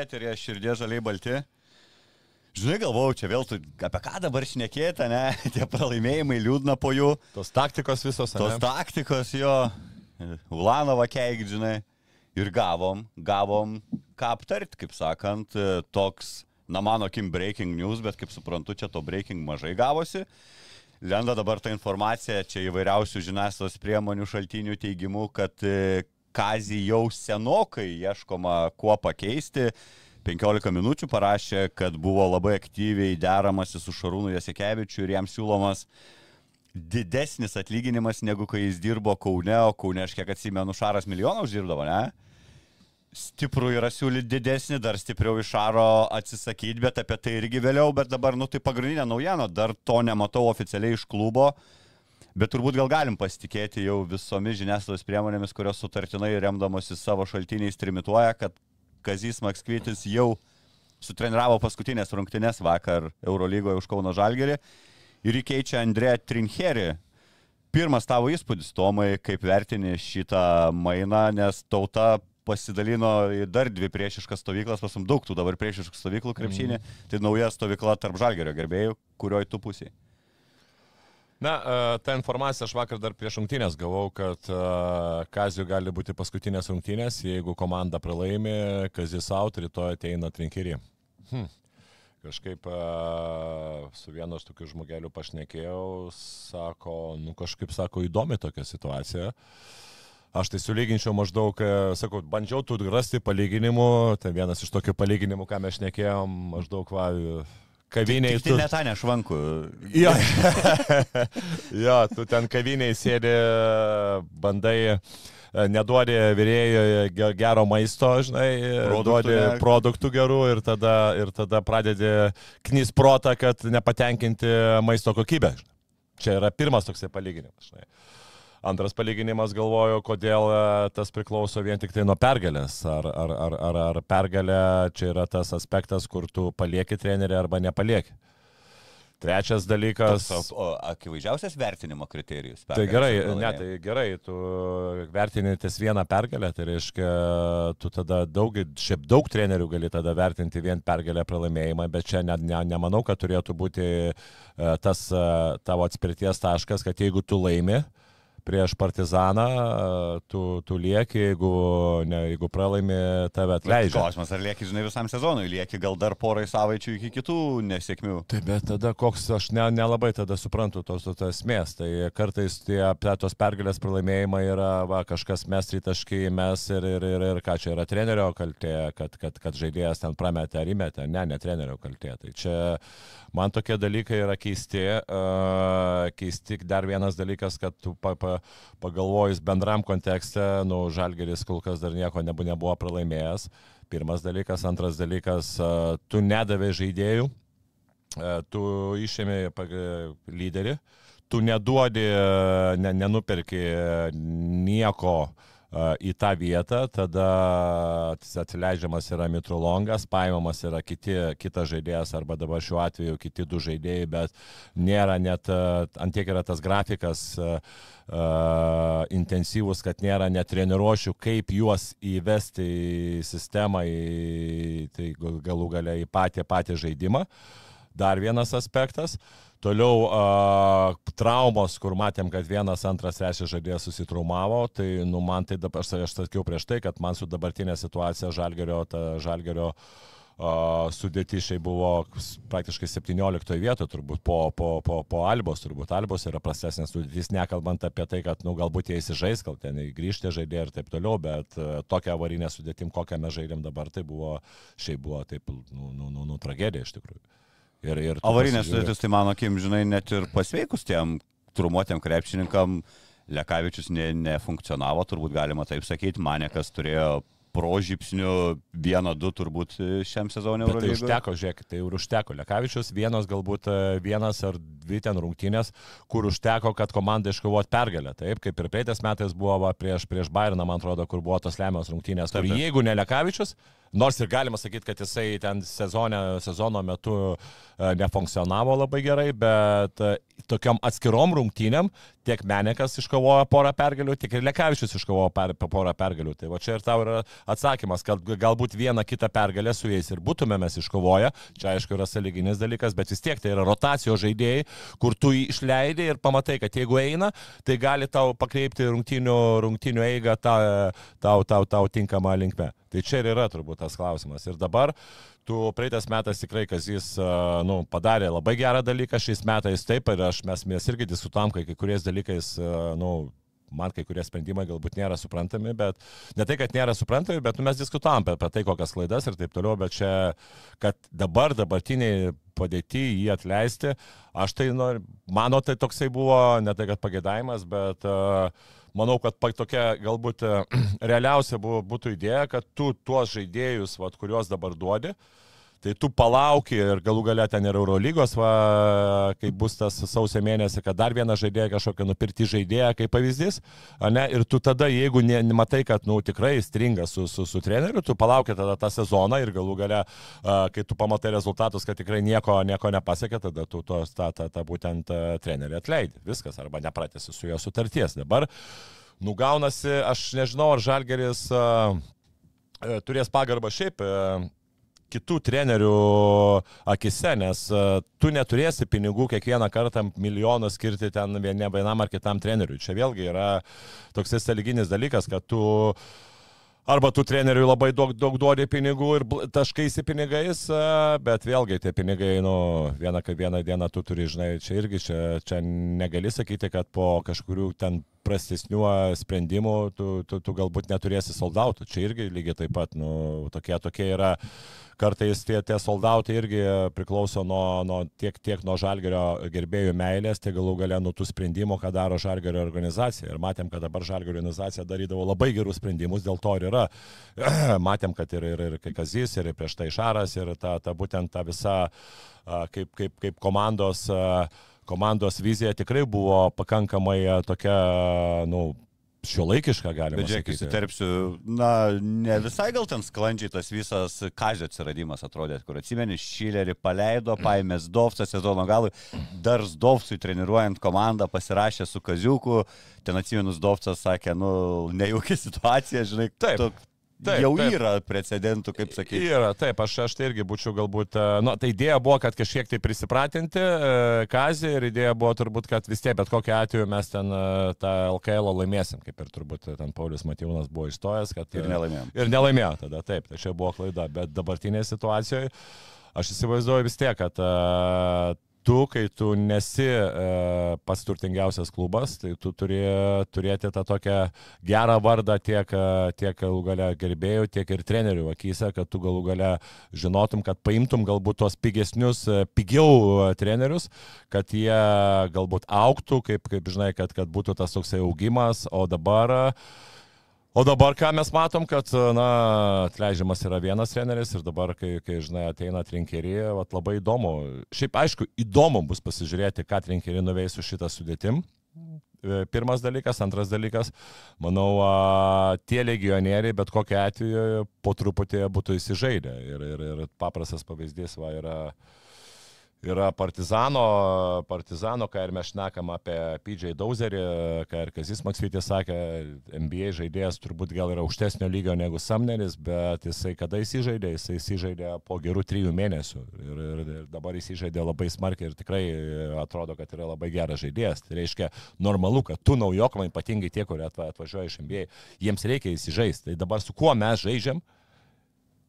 Eterė širdė žaliai balti. Žinai, galvojau, čia vėl tu apie ką dabar šnekėta, ne? Tie pralaimėjimai liūdna po jų. Tos taktikos visos. Tos ane? taktikos jo. Ulanovą keik, žinai. Ir gavom, gavom ką aptarti, kaip sakant, toks, na mano akim breaking news, bet kaip suprantu, čia to breaking mažai gavosi. Lenda dabar ta informacija, čia įvairiausių žiniasklaidos priemonių šaltinių teigimų, kad Kazį jau senokai ieškoma kuo pakeisti. 15 minučių parašė, kad buvo labai aktyviai deramasi su Šarūnu Jasikevičiu ir jam siūlomas didesnis atlyginimas negu kai jis dirbo Kaune, o Kaune, aš kiek atsimenu, Šaras milijoną uždirbdavo, ne? Stiprų yra siūlyti didesnį, dar stipriau iš Šaro atsisakyti, bet apie tai irgi vėliau, bet dabar, nu tai pagrindinė naujiena, dar to nematau oficialiai iš klubo. Bet turbūt gal galim pasitikėti jau visomis žiniasklaidos priemonėmis, kurios sutartinai remdamosi savo šaltiniais trimituoja, kad Kazys Makskvitis jau sutreniravo paskutinės rungtynės vakar Eurolygoje už Kauno Žalgerį ir įkeičia Andrė Trincherį. Pirmas tavo įspūdis, Tomai, kaip vertini šitą mainą, nes tauta pasidalino į dar dvi priešiškas stovyklas, pasim daug tų dabar priešiškų stovyklų krepšinį, mm. tai nauja stovykla tarp Žalgerio gerbėjų, kurioj tu pusiai. Na, e, tą informaciją aš vakar dar prieš rungtynės gavau, kad e, Kazijų gali būti paskutinės rungtynės, jeigu komanda pralaimi, Kazijus out, rytoj ateina trinkirį. Hm. Kažkaip e, su vienu aš tokiu žmogeliu pašnekėjau, sako, nu kažkaip sako, įdomi tokia situacija. Aš tai sulyginčiau maždaug, sakau, bandžiau tų rasti palyginimų, tai vienas iš tokių palyginimų, ką mes šnekėjom, maždaug, va, kaviniai. Tu net tą nešvankų. Jo. jo, tu ten kaviniai sėdi, bandai e, neduodi vyrėjui gero maisto, žinai, produktų duodi ne. produktų gerų ir tada, ir tada pradedi knys protą, kad nepatenkinti maisto kokybę. Čia yra pirmas toksai palyginimas. Žinai. Antras palyginimas galvoju, kodėl e, tas priklauso vien tik tai nuo pergalės. Ar, ar, ar, ar, ar pergalė čia yra tas aspektas, kur tu palieki trenerį arba nepalieki. Trečias dalykas. Tas, akivaizdžiausias vertinimo kriterijus. Tai gerai, ne, tai gerai, tu vertini ties vieną pergalę, tai reiškia, tu tada daug, šiaip daug trenerių gali tada vertinti vien pergalę pralaimėjimą, bet čia ne, ne, nemanau, kad turėtų būti e, tas e, tavo atspirties taškas, kad jeigu tu laimi, uh, prieš partizaną, tu, tu lieki, jeigu, ne, jeigu pralaimi, tave atleidžia. Klausimas, ar lieki, žinai, visam sezonui, lieki gal dar porai savaičių iki kitų nesėkmių. Taip, bet tada koks, aš ne, nelabai tada suprantu tos, tos esmės. Tai kartais tie tos pergalės pralaimėjimai yra, va, kažkas mes tritaškai, mes ir, ir, ir, ir ką čia yra trenerio kaltė, kad, kad, kad žaidėjas ten prametė ar įmetė. Ne, ne trenerio kaltė. Tai čia man tokie dalykai yra keisti. Uh, keisti dar vienas dalykas, kad tu pa, pa, pagalvojus bendram kontekste, nu, Žalgeris kol kas dar nieko nebu, nebuvo pralaimėjęs. Pirmas dalykas, antras dalykas, tu nedavė žaidėjų, tu išėmė lyderį, tu neduodi, ne, nenuperki nieko į tą vietą, tada atsileidžiamas yra Mitrolongas, paimamas yra kiti, kitas žaidėjas arba dabar šiuo atveju kiti du žaidėjai, bet nėra net, antiek yra tas grafikas uh, intensyvus, kad nėra net treniruošių, kaip juos įvesti į sistemą, į, tai galų galia į patį patį žaidimą. Dar vienas aspektas. Uh, Toliau uh, traumos, kur matėm, kad vienas, antras, trečias žaidėjas susitraumavo, tai nu, man tai dabar, aš, aš sakiau prieš tai, kad man su dabartinė situacija Žalgerio, ta Žalgerio Uh, sudėti šiai buvo praktiškai 17 vietoje, turbūt po, po, po, po Albos, turbūt Albos yra prastesnės sudėtis, nekalbant apie tai, kad, nu, galbūt jie įsižais, gal ten grįžti žaidėjai ir taip toliau, bet uh, tokia avarinė sudėtim, kokią mes žaidėm dabar, tai buvo, šiaip buvo taip, nu, nu, nu, nu tragedija iš tikrųjų. Ir, ir Avarinės sudėtis, tai mano akim, žinai, net ir pasveikus tiem trumuotiem krepšininkam, Lekavičius ne, nefunkcionavo, turbūt galima taip sakyti, Manekas turėjo prožypsnių vieną, du turbūt šiam sezonui tai užteko, žiūrėk, tai ir užteko. Lekavičius vienas, galbūt vienas ar dvi ten rungtynės, kur užteko, kad komanda iškovot pergalę. Taip, kaip ir praeitais metais buvo va, prieš, prieš Bayerną, man atrodo, kur buvo tos lemiamos rungtynės. Taip, taip. jeigu ne Lekavičius, nors ir galima sakyti, kad jisai ten sezone, sezono metu e, nefunkcionavo labai gerai, bet e, tokiom atskirom rungtynėm tiek Menekas iškovojo porą pergalių, tiek ir Lekavičius iškovojo per, porą pergalių. Tai va čia ir tau yra atsakymas, kad galbūt vieną kitą pergalę su jais ir būtume mes iškovoję. Čia aišku yra saliginis dalykas, bet vis tiek tai yra rotacijos žaidėjai, kur tu jį išleidai ir pamatai, kad jeigu eina, tai gali tau pakreipti rungtynių, rungtynių eigą tau, tau, tau, tau tinkamą linkmę. Tai čia ir yra turbūt tas klausimas. Ir dabar tu praeitas metas tikrai Kazys a, nu, padarė labai gerą dalyką, šiais metais taip ir aš, mes, mes irgi diskutuom, kai kai kuriais dalykais, nu, man kai kurie sprendimai galbūt nėra suprantami, bet ne tai, kad nėra suprantami, bet nu, mes diskutuom apie, apie tai, kokias klaidas ir taip toliau, bet čia, kad dabar dabartiniai padėti jį atleisti, aš tai, nu, mano tai toksai buvo, ne tai, kad pagėdavimas, bet uh, manau, kad tokia galbūt e, realiausia buvo, būtų idėja, kad tu tuos žaidėjus, vat, kuriuos dabar duodi, Tai tu palauki ir galų galę ten ir Eurolygos, va, kai bus tas sausio mėnesį, kad dar vieną žaidėją kažkokią nupirkti žaidėją kaip pavyzdys, ne, ir tu tada, jeigu ne, matai, kad nu, tikrai stringa su, su, su treneriu, tu palauki tada tą sezoną ir galų galę, a, kai tu pamatai rezultatus, kad tikrai nieko, nieko nepasiekė, tada tu tos, tą, tą, tą būtent a, trenerį atleidi. Viskas, arba nepratesi su jo sutarties. Dabar nugaunasi, aš nežinau, ar Žalgeris a, e, turės pagarbą šiaip e, kitų trenerių akise, nes e, tu neturėsi pinigų kiekvieną kartą milijoną skirti ten vien- vienam ar kitam treneriui. Čia vėlgi yra toks sąlyginis dalykas, kad tu Arba tu treneriui labai daug, daug duodi pinigų ir taškaisi pinigais, a, bet vėlgi tie pinigai, nu, vieną, vieną dieną tu turi, žinai, čia irgi, čia, čia negali sakyti, kad po kažkurių ten prastesnių sprendimų tu, tu, tu galbūt neturėsi soldautų. Čia irgi lygiai taip pat, nu, tokie, tokie yra, kartais tie, tie soldautai irgi priklauso nuo, nuo tiek, tiek nuo žalgerio gerbėjų meilės, tiek galų gale nuo tų sprendimų, ką daro žalgerio organizacija. Ir matėm, kad dabar žalgerio organizacija darydavo labai gerus sprendimus, dėl to ir yra. Matėm, kad ir, ir, ir Kazys, ir prieš tai Šaras, ir ta, ta būtent ta visa kaip, kaip, kaip komandos, a, komandos vizija tikrai buvo pakankamai a, tokia, nu, šiuolaikiška, galima Bet žiūrėk, įsiterpsiu, na, ne visai gal ten sklandžiai tas visas kazio atsiradimas atrodė, kur atsimeni, Šilerį paleido, paėmė Zdovcą sezono galui, dar Zdovcui treniruojant komandą pasirašė su Kaziuku, ten atsimenu, Zdovcas sakė, nu, nejaukia situacija, žinai, Taip. tu- Taip, jau taip. yra precedentų, kaip sakyti. Yra, taip, aš, aš tai irgi būčiau galbūt, e, nu, tai idėja buvo, kad kažkiek tai prisipratinti e, Kazį ir idėja buvo turbūt, kad vis tiek, bet kokiu atveju mes ten e, tą LKL laimėsim, kaip ir turbūt ten Paulius Matijūnas buvo išstojęs, kad... Ir nelaimėjom. Ir nelaimėjo tada, taip, tai čia buvo klaida, bet dabartinėje situacijoje aš įsivaizduoju vis tiek, kad uh, tu, kai tu nesi uh, pats turtingiausias klubas, tai tu turi turėti tą tokią gerą vardą tiek, uh, tiek galų gale gerbėjų, tiek ir trenerių akise, kad tu galų gale žinotum, kad paimtum galbūt tos pigesnius, uh, pigiau uh, trenerius, kad jie galbūt auktų, kaip, kaip žinai, kad, kad būtų tas toksai augimas, o dabar uh, O dabar ką mes matom, kad, na, atleidžiamas yra vienas treneris ir dabar, kai, kai žinai, ateina trinkerį, labai įdomu. Šiaip, aišku, įdomu bus pasižiūrėti, ką trinkerį nuveis su šitą sudėtim. E, Pirmas dalykas, antras dalykas, manau, a, tie legionieriai bet kokiu atveju po truputį būtų įsižaidę. Ir, ir, ir paprastas pavyzdys va, yra yra Partizano, Partizano, ką ir mes šnekam apie PJ Dauzerį, ką ir Kazis Maksvitis sakė, NBA žaidėjas turbūt gal yra aukštesnio lygio negu Samneris, bet jisai kada įsižaidė, jisai įsižaidė po gerų trijų mėnesių ir, ir, ir dabar įsižaidė labai smarkiai ir tikrai atrodo, kad yra labai geras žaidėjas. Tai reiškia normalu, kad tu naujokam, ypatingai tie, kurie atva- atvažiuoja iš NBA, jiems reikia įsižaisti. Tai dabar su kuo mes žaidžiam?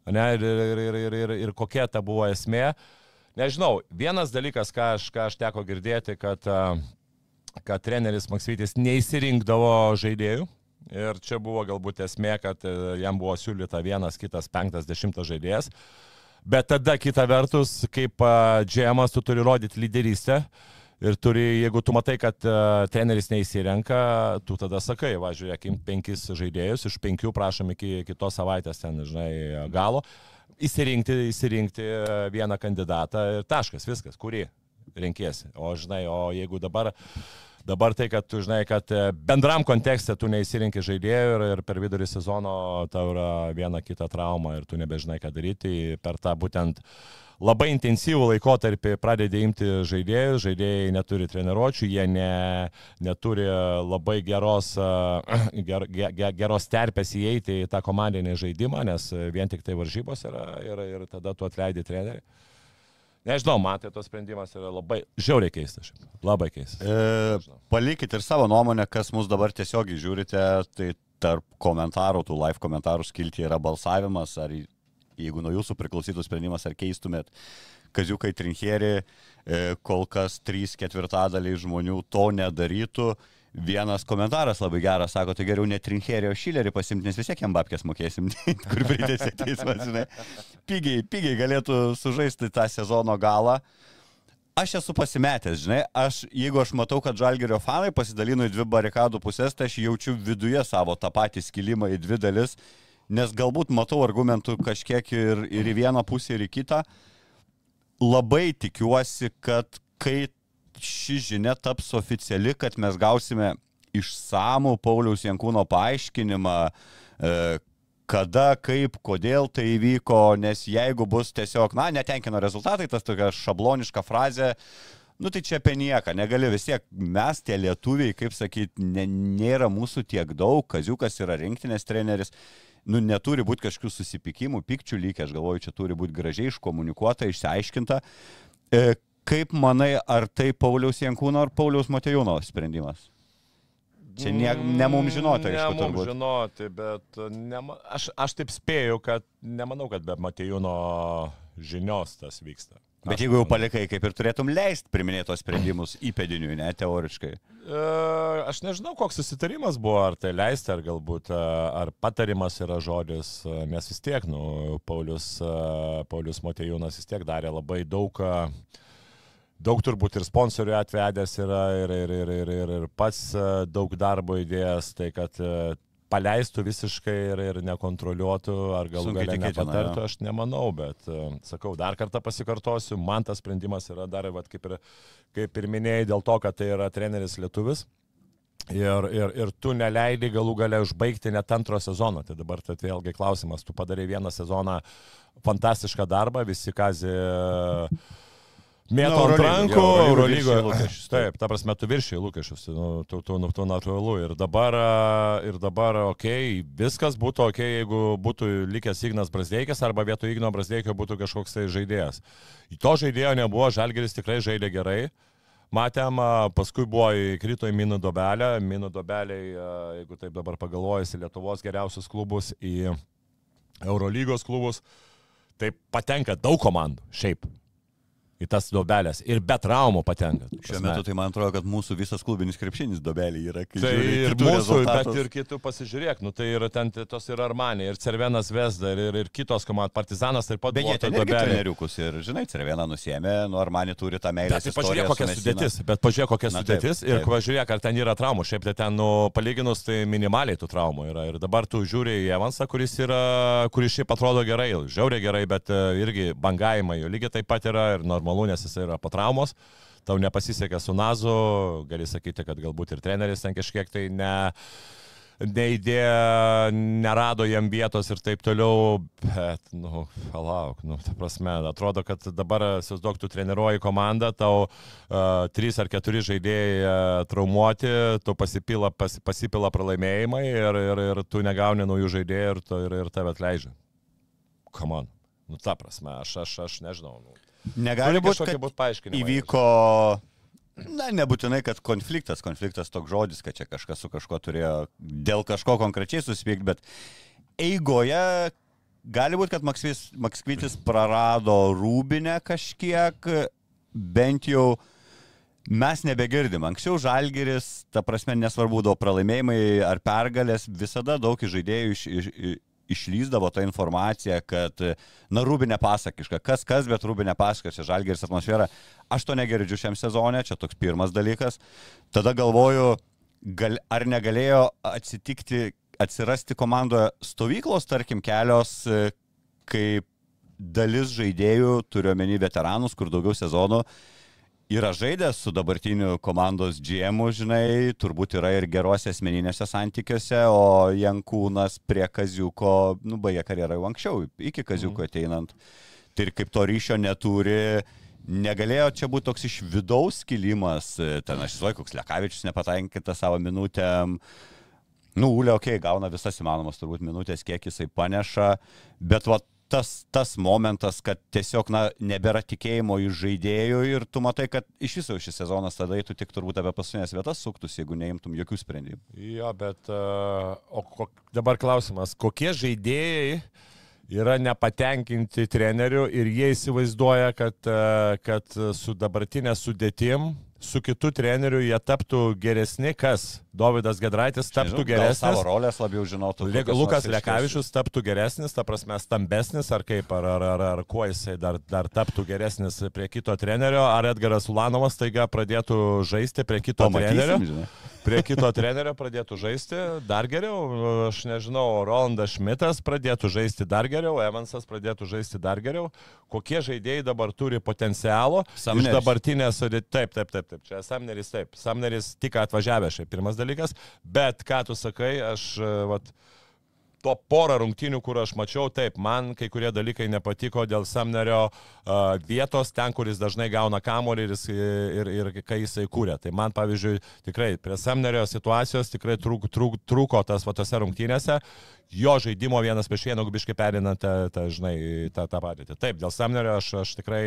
Ne, ir, ir, ir, ir, ir, ir kokia ta buvo esmė. Nežinau, vienas dalykas, ką aš, ką aš teko girdėti, kad, kad treneris Maksytis neįsirinkdavo žaidėjų. Ir čia buvo galbūt esmė, kad e, jam buvo siūlyta vienas, kitas, penktas, dešimtas žaidėjas. Bet tada kita vertus, kaip džemas, tu turi rodyti lyderystę. Ir turi, jeigu tu matai, kad uh, treneris neįsirenka, tu tada sakai, va, žiūrėkim, penkis žaidėjus, iš penkių prašom iki kitos savaitės ten, žinai, galo. Įsirinkti, įsirinkti e, vieną kandidatą ir taškas, viskas, kurį renkėsi. O, žinai, o jeigu dabar Dabar tai, kad tu žinai, kad e, bendram kontekste tu neįsirinkė žaidėjų ir, ir per vidurį sezono tau yra viena kita trauma ir tu nebežinai, ką daryti. Per tą būtent labai intensyvų laikotarpį pradedi imti žaidėjus, žaidėjai neturi treniruočių, jie ne, neturi labai geros, ger, ger, geros terpės įeiti į tą komandinį žaidimą, nes vien tik tai varžybos yra ir, ir tada tu atleidi treneriui. Nežinau, man tai tos sprendimas yra labai žiauriai keistas. Labai keistas. E, palikit ir savo nuomonę, kas mus dabar tiesiogiai žiūrite, tai tarp komentarų, tų live komentarų skilti yra balsavimas, ar jeigu nuo jūsų priklausytų sprendimas, ar keistumėt Kaziukai Trincherį, e, kol kas 3 ketvirtadaliai žmonių to nedarytų. Vienas komentaras labai geras, sako, tai geriau ne Trincherio Šilerį pasimti, nes vis tiek jam babkės mokėsim, kur pridėsi teismas, žinai. Pigiai, pigiai galėtų sužaisti tą sezono galą. Aš esu pasimetęs, žinai, aš, jeigu aš matau, kad žalgerio fanai pasidalino į dvi barikadų pusės, tai aš jaučiu viduje savo tą patį skilimą į dvi dalis, nes galbūt matau argumentų kažkiek ir, ir į vieną pusę, ir į kitą. Labai tikiuosi, kad kai ši žinia taps oficiali, kad mes gausime išsamų Pauliaus Jankūno paaiškinimą, e, kada, kaip, kodėl tai įvyko, nes jeigu bus tiesiog, na, netenkino rezultatai, tas tokia šabloniška frazė, nu tai čia apie nieką, negali vis tiek, mes tie lietuviai, kaip sakyti, ne, nėra mūsų tiek daug, Kaziukas yra rinktinės treneris, nu neturi būti kažkokių susipykimų, pikčių lygiai, aš galvoju, čia turi būti gražiai iškomunikuota, išsiaiškinta. E, Kaip manai, ar tai Pauliaus Jankūno ar Pauliaus Matejūno sprendimas? Čia ne, ne mums žinoti, aišku, ne mums žinoti, bet ne, aš, aš taip spėju, kad nemanau, kad be Matejūno žinios tas vyksta. Bet jeigu jau palikai, kaip ir turėtum leisti priminėtos sprendimus įpėdiniui, ne teoriškai. E, aš nežinau, koks susitarimas buvo, ar tai leisti, ar galbūt, e, ar patarimas yra žodis, nes vis tiek, nu, Paulius, Paulius Matejūnas vis tiek darė labai daug uh, daug turbūt ir sponsorių atvedęs yra ir, ir, ir, ir, ir, ir pats e, daug darbo įdėjęs, tai kad e, paleistų visiškai ir, ir nekontroliuotų, ar gal gali nepatartų, aš nemanau, bet e, sakau, dar kartą pasikartosiu, man tas sprendimas yra dar, vat, kaip, ir, kaip ir minėjai, dėl to, kad tai yra treneris lietuvis. Ir, ir, ir tu neleidai galų gale užbaigti net antro sezono. Tai dabar tai vėlgi klausimas, tu padarai vieną sezoną fantastišką darbą, visi kazė uh, mėto ant rankų Eurolygoje. Taip, ta prasme, tu viršiai lūkesčius, nu, tu, tu, tu, tu natūralu. Ir dabar, ir dabar, okei, okay, viskas būtų okei, okay, jeigu būtų likęs Ignas Brasdeikis arba vietoj Igno Brasdeikio būtų kažkoks tai žaidėjas. To žaidėjo nebuvo, Žalgeris tikrai žaidė gerai. Matėm, paskui buvo įkrito į minų dobelę, minų dobeliai, jeigu taip dabar pagalvojasi, Lietuvos geriausius klubus į Eurolygos klubus, tai patenka daug komandų šiaip į tas dobelės ir be traumų patenka. Šiuo metu tai man atrodo, kad mūsų visas klubinis krepšinis dobelė yra. Tai ir mūsų, rezultatus. bet ir kitų pasižiūrėk, nu tai yra ten tos ir Armanė, ir Cervenas Vesda, ir, ir kitos komandos, Partizanas taip pat. Bet jie ten dobelė. treneriukus ir, žinai, Cerveną nusėmė, nu Armanė turi tą meilę. Bet tai pažiūrėk, kokia sudėtis, bet pažiūrėk, kokia Na, sudėtis taip, taip. ir pažiūrėk, ar ten yra traumų. Šiaip tai ten, nu, palyginus, tai minimaliai tų traumų yra. Ir dabar tu žiūri į Evansą, kuris, yra, kuris šiaip atrodo gerai, žiauriai gerai, bet e, irgi bangavimai jo lygiai taip pat yra ir normalu, nes jis yra po traumos, tau nepasisekė su Nazu, gali sakyti, kad galbūt ir treneris ten kažkiek tai ne neįdėjo, nerado jam vietos ir taip toliau, bet, nu, palauk, nu, ta prasme, atrodo, kad dabar, įsivaizduok, tu treniruoji komandą, tau uh, trys ar keturi žaidėjai uh, traumuoti, tu pasipila, pas, pasipila pralaimėjimai ir, ir, ir tu negauni naujų žaidėjų ir, tu, ir, ir tave atleidžia. Come on. Nu, ta prasme, aš, aš, aš nežinau. Nu. Negali būti, kad būt. Įvyko, na, nebūtinai, kad konfliktas, konfliktas toks žodis, kad čia kažkas su kažkuo turėjo dėl kažko konkrečiai susipykti, bet eigoje gali būti, kad Maksvis, Makskvitis prarado rūbinę kažkiek, bent jau mes nebegirdim. Anksčiau Žalgeris, ta prasme, nesvarbu, būdavo pralaimėjimai ar pergalės, visada daug žaidėjų iš, iš, išlyzdavo ta informacija, kad, na, rūbinė pasakiška, kas kas, bet rūbinė pasakiška, čia Žalgeris atmosfera. Aš to negirdžiu šiam sezonė, čia toks pirmas dalykas. Tada galvoju, gal, ar negalėjo atsitikti, atsirasti komandoje stovyklos, tarkim, kelios, kaip dalis žaidėjų, turiuomenį veteranus, kur daugiau sezonų, yra žaidęs su dabartiniu komandos GM, žinai, turbūt yra ir gerose asmeninėse santykiuose, o Jankūnas prie Kaziuko, nu, baigė karjerą jau anksčiau, iki Kaziuko mhm. ateinant. Tai ir kaip to ryšio neturi, negalėjo čia būti toks iš vidaus kilimas, ten aš žinau, koks Lekavičius nepatenkintas savo minutėm. Nu, Ulė, okei, okay, gauna visas įmanomas turbūt minutės, kiek jisai paneša, bet va tas, tas momentas, kad tiesiog, na, nebėra tikėjimo iš žaidėjų ir tu matai, kad iš viso šis sezonas tada tu tik turbūt apie paskutinės vietas suktus, jeigu neimtum jokių sprendimų. Jo, bet uh, o ko, dabar klausimas, kokie žaidėjai yra nepatenkinti treneriu ir jie įsivaizduoja, kad, uh, kad su dabartinė sudėtim su kitu treneriu jie taptų geresni, kas? Dovydas Gedraitis taptų Nežinau, geresnis. Savo rolės labiau žinotų. Lukas Lekavičius taptų geresnis, ta prasme, stambesnis, ar kaip, ar, ar, ar, ar kuo jisai dar, dar taptų geresnis prie kito trenerio, ar Edgaras Ulanovas taiga pradėtų žaisti prie kito Pamatysim, trenerio. Žinai prie kito trenerio pradėtų žaisti dar geriau. Aš nežinau, Rolandas Šmitas pradėtų žaisti dar geriau, Evansas pradėtų žaisti dar geriau. Kokie žaidėjai dabar turi potencialo Samneris. iš dabartinės, taip, taip, taip, taip, čia Samneris, taip, Samneris tik atvažiavęs, šiaip pirmas dalykas, bet ką tu sakai, aš, vat, to porą rungtynių, kur aš mačiau, taip, man kai kurie dalykai nepatiko dėl Samnerio uh, vietos, ten, kur jis dažnai gauna kamolį ir, ir, ir, ir kai jisai kūrė. Tai man, pavyzdžiui, tikrai prie Samnerio situacijos tikrai trūk, trūk, trūko tas va tose rungtynėse. Jo žaidimo vienas prieš vieną gubiškai perinant, tą, tą, žinai, tą, tą patį. Taip, dėl Samnerio aš, aš tikrai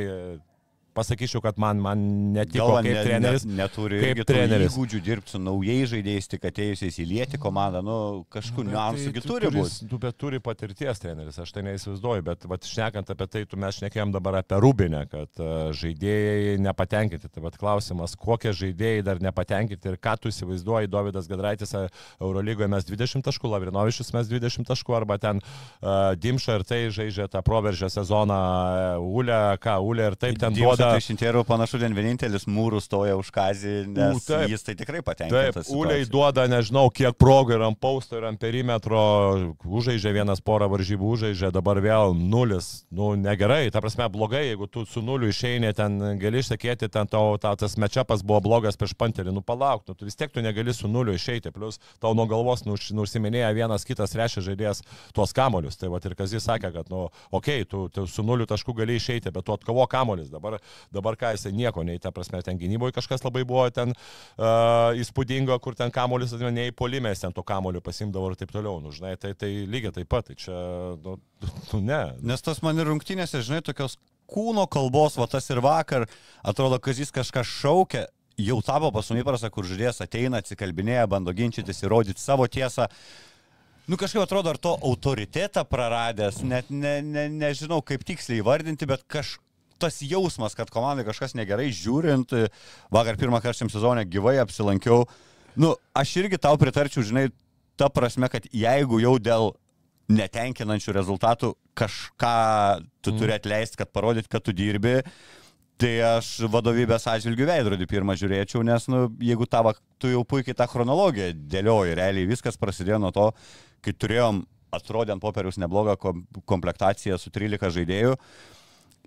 pasakyčiau, kad man, man netiko Gal, kaip ne, treneris. Ne, neturi kaip treneris. įgūdžių dirbti su naujais žaidėjais, tik atėjusiais įlieti komandą, nu, kažkur nu, niuansų tai, turi būti. Tu bet turi patirties treneris, aš tai neįsivaizduoju, bet vat, šnekant apie tai, tu mes šnekėjom dabar apie Rubinę, kad uh, žaidėjai nepatenkinti. Tai vat klausimas, kokie žaidėjai dar nepatenkinti ir ką tu įsivaizduoji, Davidas Gadraitis Eurolygoje mes 20 taškų, Lavrinovičius mes 20 taškų, arba ten uh, Dimša ir tai žaidžia tą proveržę sezoną, Ulė, ką Ulė ir taip ten duoda Tai Šintierų panašu, ten vienintelis mūrų stoja už kazį, nes U, taip, jis tai tikrai patenkintas. Taip, Uliai duoda, nežinau, kiek progų ir ant pausto, ir ant perimetro, užžaidžia vienas porą varžybų, užžaidžia, dabar vėl nulis. Nu, negerai, ta prasme, blogai, jeigu tu su nuliu išeini, ten gali išsakyti, ten tau ta, tas mečiapas buvo blogas prieš panterį, nu palauk, nu, tu vis tiek tu negali su nuliu išeiti, plus tau nuo galvos nusiminėja vienas kitas rešia žaidėjas tuos kamolius. Tai va ir Kazis sakė, kad, nu, okei, okay, tu, tu su nuliu tašku gali išeiti, bet tu atkavo kamolius. Dabar Dabar ką jisai nieko, nei ta prasme, ten gynyboje kažkas labai buvo ten uh, įspūdingo, kur ten kamuolis, nei polimės ten to kamuolio pasimdavo ir taip toliau. Nu, žinai, tai, tai lygiai taip pat, tai čia, nu, nu ne. Nes tas man ir rungtynėse, žinai, tokios kūno kalbos, va tas ir vakar, atrodo, kad jis kažką šaukia, jau tapo pasumi įprasta, kur žaidėjas ateina, atsikalbinėja, bando ginčytis, įrodyti savo tiesą. Nu kažkaip atrodo, ar to autoritetą praradęs, net ne, ne, nežinau kaip tiksliai įvardinti, bet kaž, tas jausmas, kad komandai kažkas negerai žiūrint, vakar pirmą kartą šiam sezonė gyvai apsilankiau, nu, aš irgi tau pritarčiau, žinai, ta prasme, kad jeigu jau dėl netenkinančių rezultatų kažką tu mm. turi atleisti, kad parodyt, kad tu dirbi, tai aš vadovybės atžvilgių veidrodį pirmą žiūrėčiau, nes, nu, jeigu tavo, tu jau puikiai tą chronologiją dėlioji, realiai viskas prasidėjo nuo to, kai turėjom, atrodė ant popieriaus neblogą komplektaciją su 13 žaidėjų,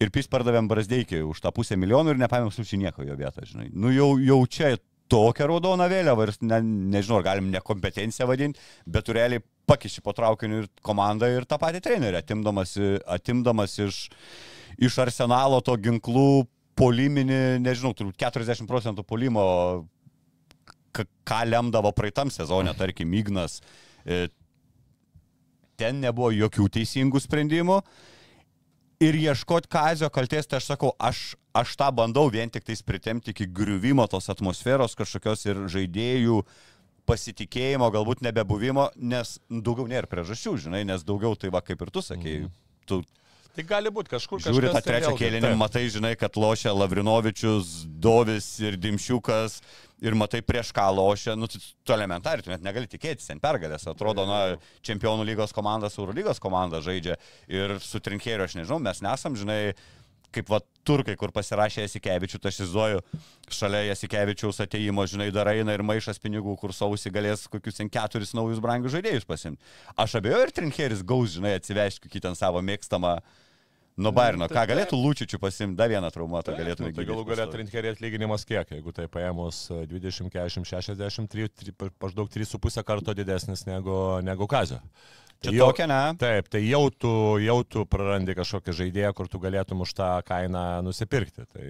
ir pys pardavėm Brasdeikį už tą pusę milijonų ir nepaėmėm absoliučiai nieko jo vietą, žinai. Nu jau, jau čia tokią raudoną vėliavą ir ne, nežinau, ar galim nekompetenciją vadinti, bet realiai pakiši po traukiniu ir komandą ir tą patį trenerį, atimdamas, atimdamas iš, iš arsenalo to ginklų poliminį, nežinau, turbūt 40 procentų polimo, ką lemdavo praeitam sezonė, tarkim, Ignas. E, ten nebuvo jokių teisingų sprendimų ir ieškoti kazio kalties, tai aš sakau, aš, aš tą bandau vien tik tais pritemti iki griuvimo tos atmosferos kažkokios ir žaidėjų pasitikėjimo, galbūt nebebuvimo, nes daugiau nėra priežasčių, žinai, nes daugiau tai va kaip ir tu sakėjai. Mhm. Tu Tai gali būti kažkur žiūri tą trečią kėlinį, matai, žinai, kad lošia Lavrinovičius, Dovis ir Dimšiukas ir matai prieš ką lošia, nu, tu elementariai, tu net negali tikėtis ten pergalės. Atrodo, na, čempionų lygos komanda su Eurolygos komanda žaidžia ir su trinkėriu, aš nežinau, mes nesam, žinai, kaip va turkai, kur pasirašė Jasikevičių, tai aš įsivaizduoju, šalia Jasikevičiaus ateimo, žinai, dar eina ir maišas pinigų, kur sausi galės kokius ten keturis naujus brangius žaidėjus pasimti. Aš abejoju, ir Trinkeris gaus, žinai, atsivežti kokį ten savo mėgstamą nuo Bairno. tai Ką galėtų Lūčičių pasimti, dar vieną traumuotą galėtų Nu, tai galų galę trinkeriai atlyginimas kiek, jeigu tai paėmus e, 20, 40, 60, 3, maždaug 3,5 karto didesnis negu, negu kazio. Čia Jau- tokia, ne? Taip, tai jau tu, jau tu prarandi kažkokią žaidėją, kur tu galėtum už tą kainą nusipirkti. Tai,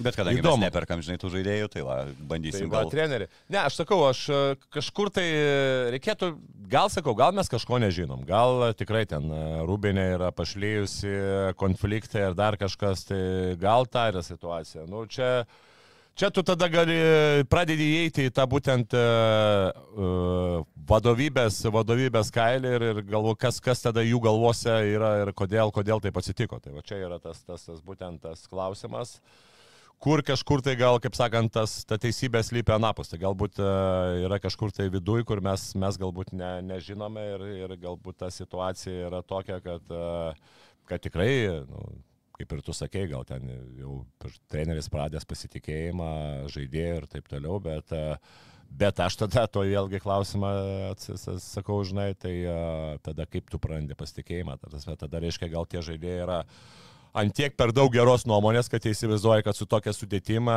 Bet kadangi Įdomu. mes neperkam, žinai, tų žaidėjų, tai va, tai bandysim va, gal. treneri. Ne, aš sakau, aš e, kažkur tai reikėtų, gal sakau, gal mes kažko nežinom, gal tikrai ten e, Rūbinė yra pašlyjusi konfliktai ir dar kažkas, tai gal ta yra situacija. Nu, čia, čia tu tada gali pradėti įeiti į tą būtent uh, vadovybės, vadovybės kailį ir, ir galvo, kas, kas tada jų galvose yra ir kodėl, kodėl taip atsitiko. Tai va čia yra tas, tas, tas būtent tas klausimas kur kažkur tai gal, kaip sakant, tas, ta teisybė slypia anapus. Tai galbūt uh, yra kažkur tai viduj, kur mes, mes galbūt ne, nežinome ir, ir galbūt ta situacija yra tokia, kad, uh, kad tikrai, nu, kaip ir tu sakei, gal ten jau treneris pradės pasitikėjimą, žaidėjai ir taip toliau, bet, uh, bet aš tada to vėlgi klausimą atsis- sakau, žinai, tai uh, tada kaip tu prarandi pasitikėjimą, tada, tada reiškia, gal tie žaidėjai yra antiek per daug geros nuomonės, kad jie įsivaizduoja, kad su tokia sudėtima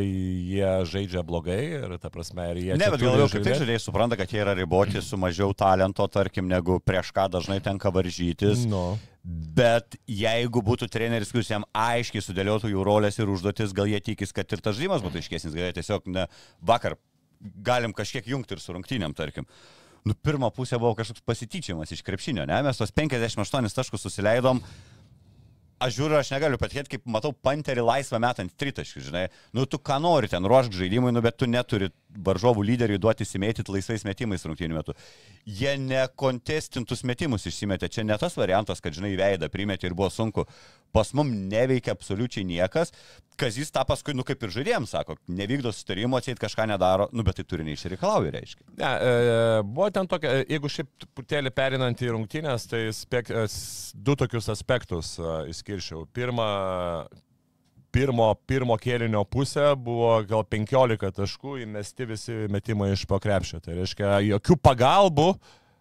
jie žaidžia blogai ir ta prasme, ir jie... Ne, bet galvoju, kaip tik žaidėjai supranta, kad jie yra riboti su mažiau talento, tarkim, negu prieš ką dažnai tenka varžytis. Nu. Bet jeigu būtų treneris, kuris jam aiškiai sudėliotų jų rolės ir užduotis, gal jie tikis, kad ir tas žaidimas būtų aiškesnis, gal jie tiesiog ne vakar galim kažkiek jungti ir su rungtynėm, tarkim. Nu, pirmą pusę buvo kažkoks pasityčiamas iš krepšinio, ne? Mes tos 58 taškus susileidom. Aš žiūriu, aš negaliu patikėti, kaip matau panterį laisvą metant tritaškį, žinai. Nu, tu ką nori ten ruošk žaidimui, nu, bet tu neturi varžovų lyderiui duoti įsimėtyti laisvais metimais rungtynių metu. Jie nekontestintus metimus išsimetė. Čia ne tas variantas, kad, žinai, veidą primetė ir buvo sunku. Pas mum neveikia absoliučiai niekas. Kazis tą paskui, nu, kaip ir žaidėjams sako, nevykdo sustarimo, atseit kažką nedaro, nu, bet tai turi neišreikalauja, reiškia. Ne, e, buvo ten tokia, jeigu šiaip truputėlį perinant į rungtynės, tai spek, e, du tokius aspektus e, išskirčiau. Pirma, pirmo, pirmo kėlinio pusė buvo gal 15 taškų įmesti visi metimai iš pokrepšio. Tai reiškia, jokių pagalbų.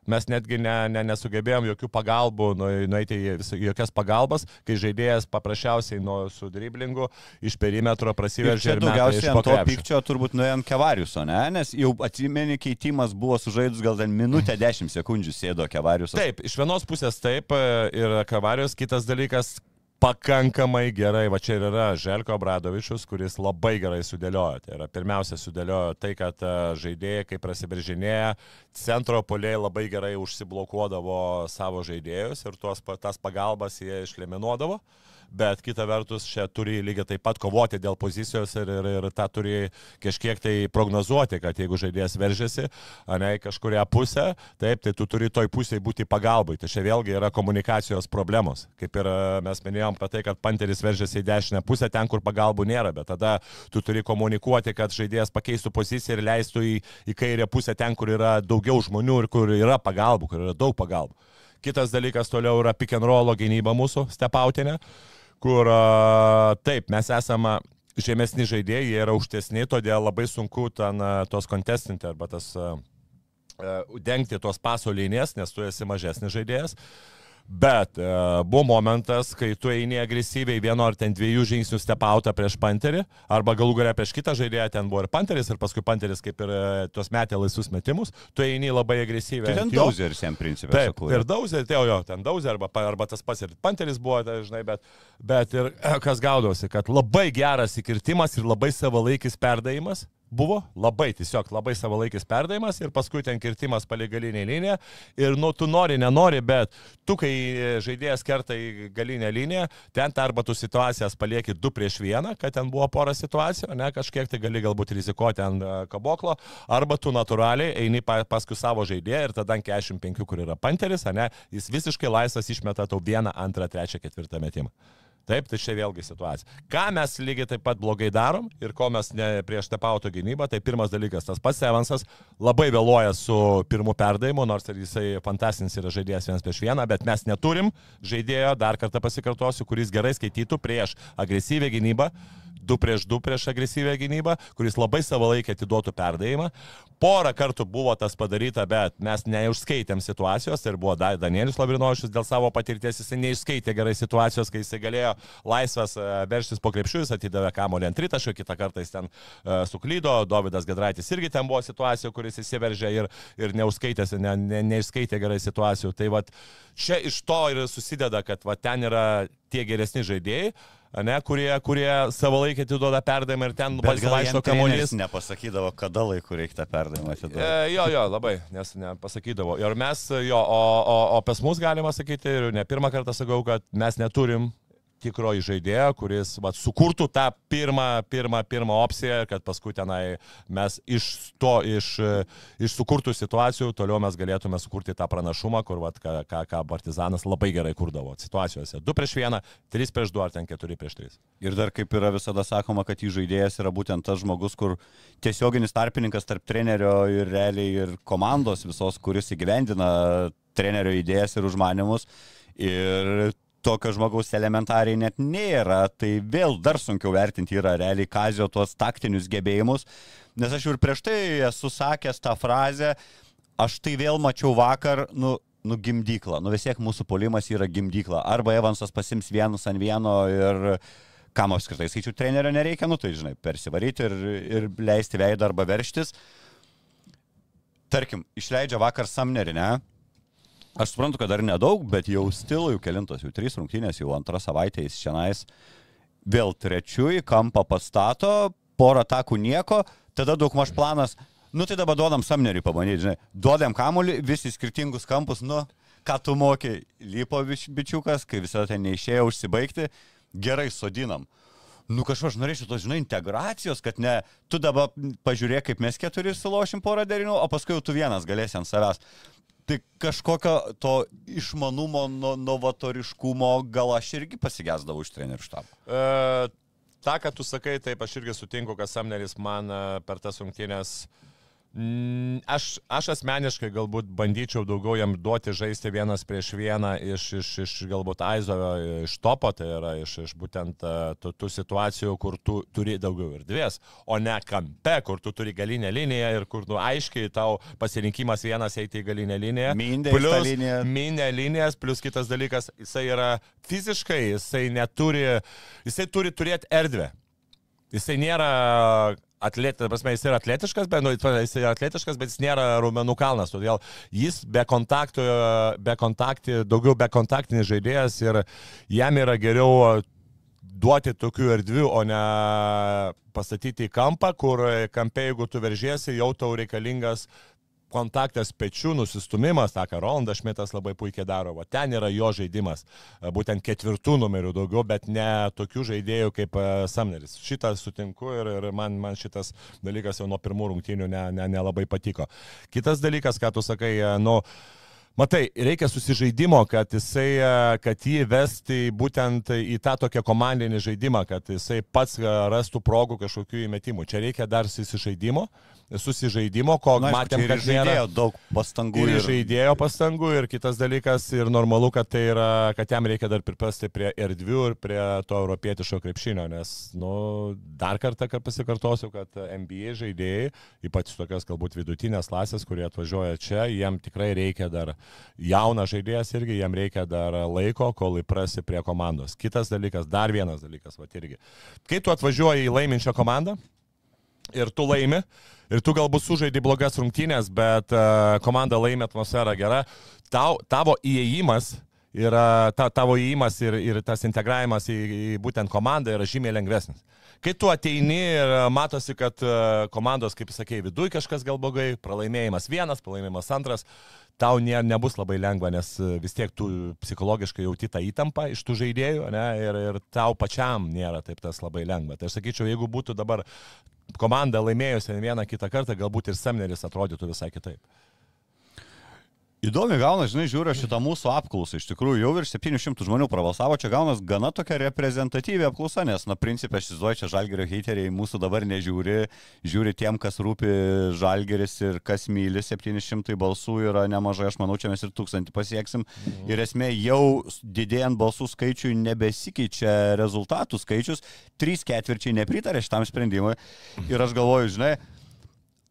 Mes netgi ne, ne, nesugebėjom jokių pagalbų, nu- nueiti į vis- jokias pagalbas, kai žaidėjas paprasčiausiai nuo su driblingu iš perimetro prasiveržė ir, daugiausiai ant to pykčio turbūt nuėjom kevariuso, ne? Nes jau atsimeni, keitimas buvo sužaidus gal ten minutę 10 sekundžių sėdo kevariusas. Taip, iš vienos pusės taip e, ir Kavarijos, kitas dalykas pakankamai gerai, va čia ir yra Želko Bradovičius, kuris labai gerai sudėliojo. Tai yra pirmiausia sudėliojo tai, kad e, žaidėjai, kai prasibiržinėja, centro poliai labai gerai užsiblokuodavo savo žaidėjus ir tuos, tas pagalbas jie išliminuodavo. Bet kita vertus, čia turi lygiai taip pat kovoti dėl pozicijos ir, ir, ir tą turi kažkiek tai prognozuoti, kad jeigu žaidėjas veržiasi, ne į kažkuria pusę, taip, tai tu turi toj pusėje būti pagalbai. Tai čia vėlgi yra komunikacijos problemos. Kaip ir e, mes minėjom apie tai, kad panteris veržiasi į dešinę pusę ten, kur pagalbų nėra, bet tada tu turi komunikuoti, kad žaidėjas pakeistų poziciją ir leistų į, į kairę pusę ten, kur yra daugiau žmonių ir kur yra pagalbų, kur yra daug pagalbų. Kitas dalykas toliau yra pick and roll gynyba mūsų stepautinė, kur taip, mes esame žemesni žaidėjai, jie yra aukštesni, todėl labai sunku ten tos kontestinti arba tas dengti tos paso linijas, nes tu esi mažesnis žaidėjas. Bet e, buvo momentas, kai tu eini agresyviai vieno ar ten dviejų žingsnių stepautą prieš panterį, arba galų galę prieš kitą žaidėją, ten buvo ir panteris, ir paskui panteris kaip ir e, tuos metė laisvus metimus, tu eini labai agresyviai. Tai ten dauzeris jam principė. Taip, sukūrė. ir dauzė, tai jo, ten dauzė arba, arba tas pats ir panteris buvo, tai, žinai, bet, bet ir kas gaudavosi, kad labai geras įkirtimas ir labai savalaikis perdavimas, buvo, labai tiesiog labai savalaikis perdavimas ir paskui ten kirtimas palei galinę liniją ir nu tu nori, nenori, bet tu kai žaidėjas kerta į galinę liniją, ten arba tu situacijas palieki 2 prieš 1, kad ten buvo pora situacijų, ne kažkiek tai gali galbūt rizikuoti ant e, kaboklo, arba tu natūraliai eini pa, paskui savo žaidėją ir tada ant 45, kur yra panteris, ne, jis visiškai laisvas išmeta tau vieną, antrą, trečią, ketvirtą metimą. Taip, tai čia vėlgi situacija. Ką mes lygiai taip pat blogai darom ir ko mes ne prieš tepauto gynybą, tai pirmas dalykas, tas pats Evansas labai vėluoja su pirmu perdavimu, nors ir jisai fantastinis yra žaidėjas vienas prieš vieną, bet mes neturim žaidėjo, dar kartą pasikartosiu, kuris gerai skaitytų prieš agresyvę gynybą, 2 prieš 2 prieš agresyvę gynybą, kuris labai savalaikį atiduotų perdavimą. Porą kartų buvo tas padaryta, bet mes neužskaitėm situacijos ir buvo Danielius Labrinovičius dėl savo patirties, jisai neišskaitė gerai situacijos, kai jisai galėjo laisvas e, verštis po krepšių, jis atidavė kamolį ant tritašio, kitą kartą jis ten uh, suklydo, Davidas Gedraitis irgi ten buvo situacija, kuris įsiveržė ir, ir neužskaitė, ne, ne, neišskaitė gerai situacijų. Tai va čia iš to ir susideda, kad va ten yra tie geresni žaidėjai ne, kurie, kurie savo laikę atiduoda perdavimą ir ten vaikšto kamuolys. Nepasakydavo, kada laiku reikia tą perdavimą atiduoti. E, jo, jo, labai, nes nepasakydavo. Ir mes, jo, o, o, o pas mus galima sakyti, ir ne pirmą kartą sakau, kad mes neturim tikroji žaidėja, kuris vat, sukurtų tą pirmą, pirmą, pirmą opciją, kad paskui tenai mes iš to, iš, iš sukurtų situacijų, toliau mes galėtume sukurti tą pranašumą, kur, vat, ką, ką, ką Partizanas labai gerai kurdavo situacijose. 2 prieš 1, 3 prieš 2 ar ten 4 prieš 3. Ir dar kaip yra visada sakoma, kad jų žaidėjas yra būtent tas žmogus, kur tiesioginis tarpininkas tarp trenerio ir realiai ir komandos visos, kuris įgyvendina trenerio idėjas ir užmanimus. Ir tokio žmogaus elementariai net nėra, tai vėl dar sunkiau vertinti yra realiai Kazio tuos taktinius gebėjimus, nes aš jau ir prieš tai esu sakęs tą frazę, aš tai vėl mačiau vakar, nu, nu gimdyklą, nu vis tiek mūsų polimas yra gimdykla, arba Evansas pasims vienus ant vieno ir kam apskritai skaičių trenerio nereikia, nu tai žinai, persivaryti ir, ir leisti veidą arba verštis. Tarkim, išleidžia vakar Samnerį, ne? Aš suprantu, kad dar nedaug, bet jau stilų, jau kelintos, jau trys rungtynės, jau antrą savaitę jis šiandien vėl trečių į kampą pastato, porą takų nieko, tada daug maž planas, nu tai dabar duodam Samneriui pabandyti, žinai, duodam kamuolį, visi skirtingus kampus, nu, ką tu moki, lypo bičiukas, kai visada ten neišėjo užsibaigti, gerai sodinam. Nu kažkaip aš norėčiau tos, žinai, integracijos, kad ne, tu dabar pažiūrėk, kaip mes keturi sulošim porą derinių, o paskui jau tu vienas galėsi ant savęs. Tai kažkokio to išmanumo, no, novatoriškumo gal aš irgi pasigesdavau iš trenerių štabo. E, ta, ką tu sakai, taip aš irgi sutinku, kad Samneris man e, per tas rungtynės uh, aš, aš asmeniškai galbūt bandyčiau daugiau jam duoti žaisti vienas prieš vieną iš, iš, iš galbūt Aizovio, iš topo, tai yra iš, iš būtent e, tų, tų situacijų, kur tu turi daugiau ir dvies, o ne kampe, kur tu turi galinę liniją ir kur tu aiškiai tau pasirinkimas vienas eiti į galinę liniją. Mindė plus linija. Mindė linijas, plus kitas dalykas, jisai yra fiziškai, jisai neturi, jisai turi turėti erdvę. Jisai nėra atlet, prasme, jis yra atletiškas, bet, nu, jis yra atletiškas, bet jis nėra raumenų kalnas, todėl jis be kontaktų, be kontakti, daugiau be kontaktinis žaidėjas ir jam yra geriau duoti tokių erdvių, o ne pastatyti į kampą, kur kampe, jeigu tu veržiesi, jau tau reikalingas uh, kontaktas pečių, nusistumimas, tą ką Rolandas Šmitas labai puikiai daro, va ten yra jo žaidimas, e, būtent ketvirtų numerių daugiau, bet ne tokių žaidėjų kaip e, Samneris. Šitą sutinku ir, ir man, man šitas dalykas jau nuo pirmų rungtynių nelabai ne, ne, ne patiko. Kitas dalykas, ką tu sakai, e, nu, Matai, reikia susižaidimo, kad, jisai, kad jį vesti būtent į tą tokią komandinį žaidimą, kad jisai pats rastų progų kažkokių įmetimų. Čia reikia dar susižaidimo. Susižaidimo, ko Na, matėm, kad žaidėjo daug pastangų. Ir, ir žaidėjo pastangų, ir kitas dalykas, ir normalu, kad tai yra, kad jam reikia dar priprasti prie erdvių ir prie to europietiško krepšinio, nes, nu, dar kartą, kad pasikartosiu, kad NBA žaidėjai, ypač tokios galbūt vidutinės klasės, kurie atvažiuoja čia, jiem tikrai reikia dar jaunas žaidėjas irgi, jiem reikia dar laiko, kol įprasi prie komandos. Kitas dalykas, dar vienas dalykas, va irgi. Kai tu atvažiuoji į laiminčią komandą ir tu laimi, ir tu galbūt sužaidži blogas rungtynės, bet uh, komanda laimė atmosfera gera, tau, tavo įėjimas yra ta, tavo įimas ir, ir tas integravimas į, į būtent komandą yra žymiai lengvesnis. Kai tu ateini ir matosi, kad e, komandos, kaip sakėjai, viduje kažkas gal blogai, pralaimėjimas vienas, pralaimėjimas antras, tau ne, nebus labai lengva, nes e, vis tiek tu psichologiškai jauti tą įtampą iš tų žaidėjų ne, ir, ir tau pačiam nėra taip tas labai lengva. Tai aš sakyčiau, jeigu būtų dabar komanda laimėjusi vieną kitą kartą, galbūt ir Semneris atrodytų visai kitaip. Įdomi gauna, žinai, žiūriu šitą mūsų apklausą. Iš tikrųjų, jau virš 700 žmonių prabalsavo, čia gaunas gana tokia reprezentatyvi apklausa, nes, na, principė, aš įsivaizduoju, čia žalgerio heiteriai mūsų dabar nežiūri, žiūri tiem, kas rūpi žalgeris ir kas myli, 700 balsų yra nemažai, aš manau, čia mes ir tūkstantį pasieksim. Mhm. Ir esmė, jau didėjant balsų skaičiui nebesikeičia rezultatų skaičius, 3 ketvirčiai nepritarė šitam sprendimui. Ir aš galvoju, žinai,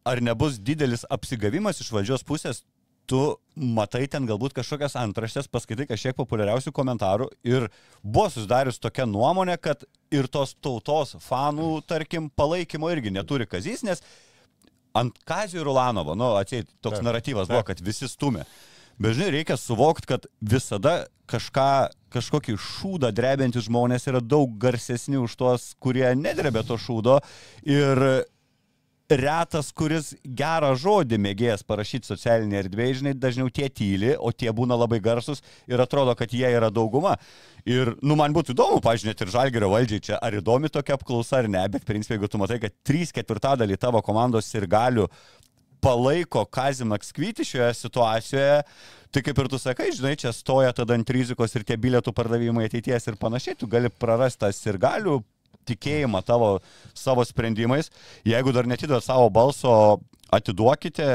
ar nebus didelis apsigavimas iš valdžios pusės tu matai ten galbūt kažkokias antraštės, paskaitai kažkiek populiariausių komentarų ir buvo susidarius tokia nuomonė, kad ir tos tautos fanų, tarkim, palaikymo irgi neturi kazys, nes ant Kazio ir Ulanovo, nu, atsieit, toks taip, naratyvas taip. buvo, kad visi stumė. Bet žinai, reikia suvokti, kad visada kažką, kažkokį šūdą drebinti žmonės yra daug garsesni už tuos, kurie nedrebė to šūdo. Ir retas, kuris gerą žodį mėgėjęs parašyti socialinėje erdvėje, žinai, dažniau tie tyli, o tie būna labai garsus ir atrodo, kad jie yra dauguma. Ir, nu, man būtų įdomu, pažiūrėti, ir žalgerio valdžiai čia, ar įdomi tokia apklausa ar ne, bet, principai, jeigu tu matai, kad 3 ketvirtadalį tavo komandos ir galių palaiko Kazimą Skvyti šioje situacijoje, tai kaip ir tu sakai, žinai, čia stoja tada ant rizikos ir tie bilietų pardavimai ateities ir panašiai, tu gali prarasti tas ir galių tikėjimą tavo savo sprendimais. Jeigu dar netidavot savo balso, atiduokite,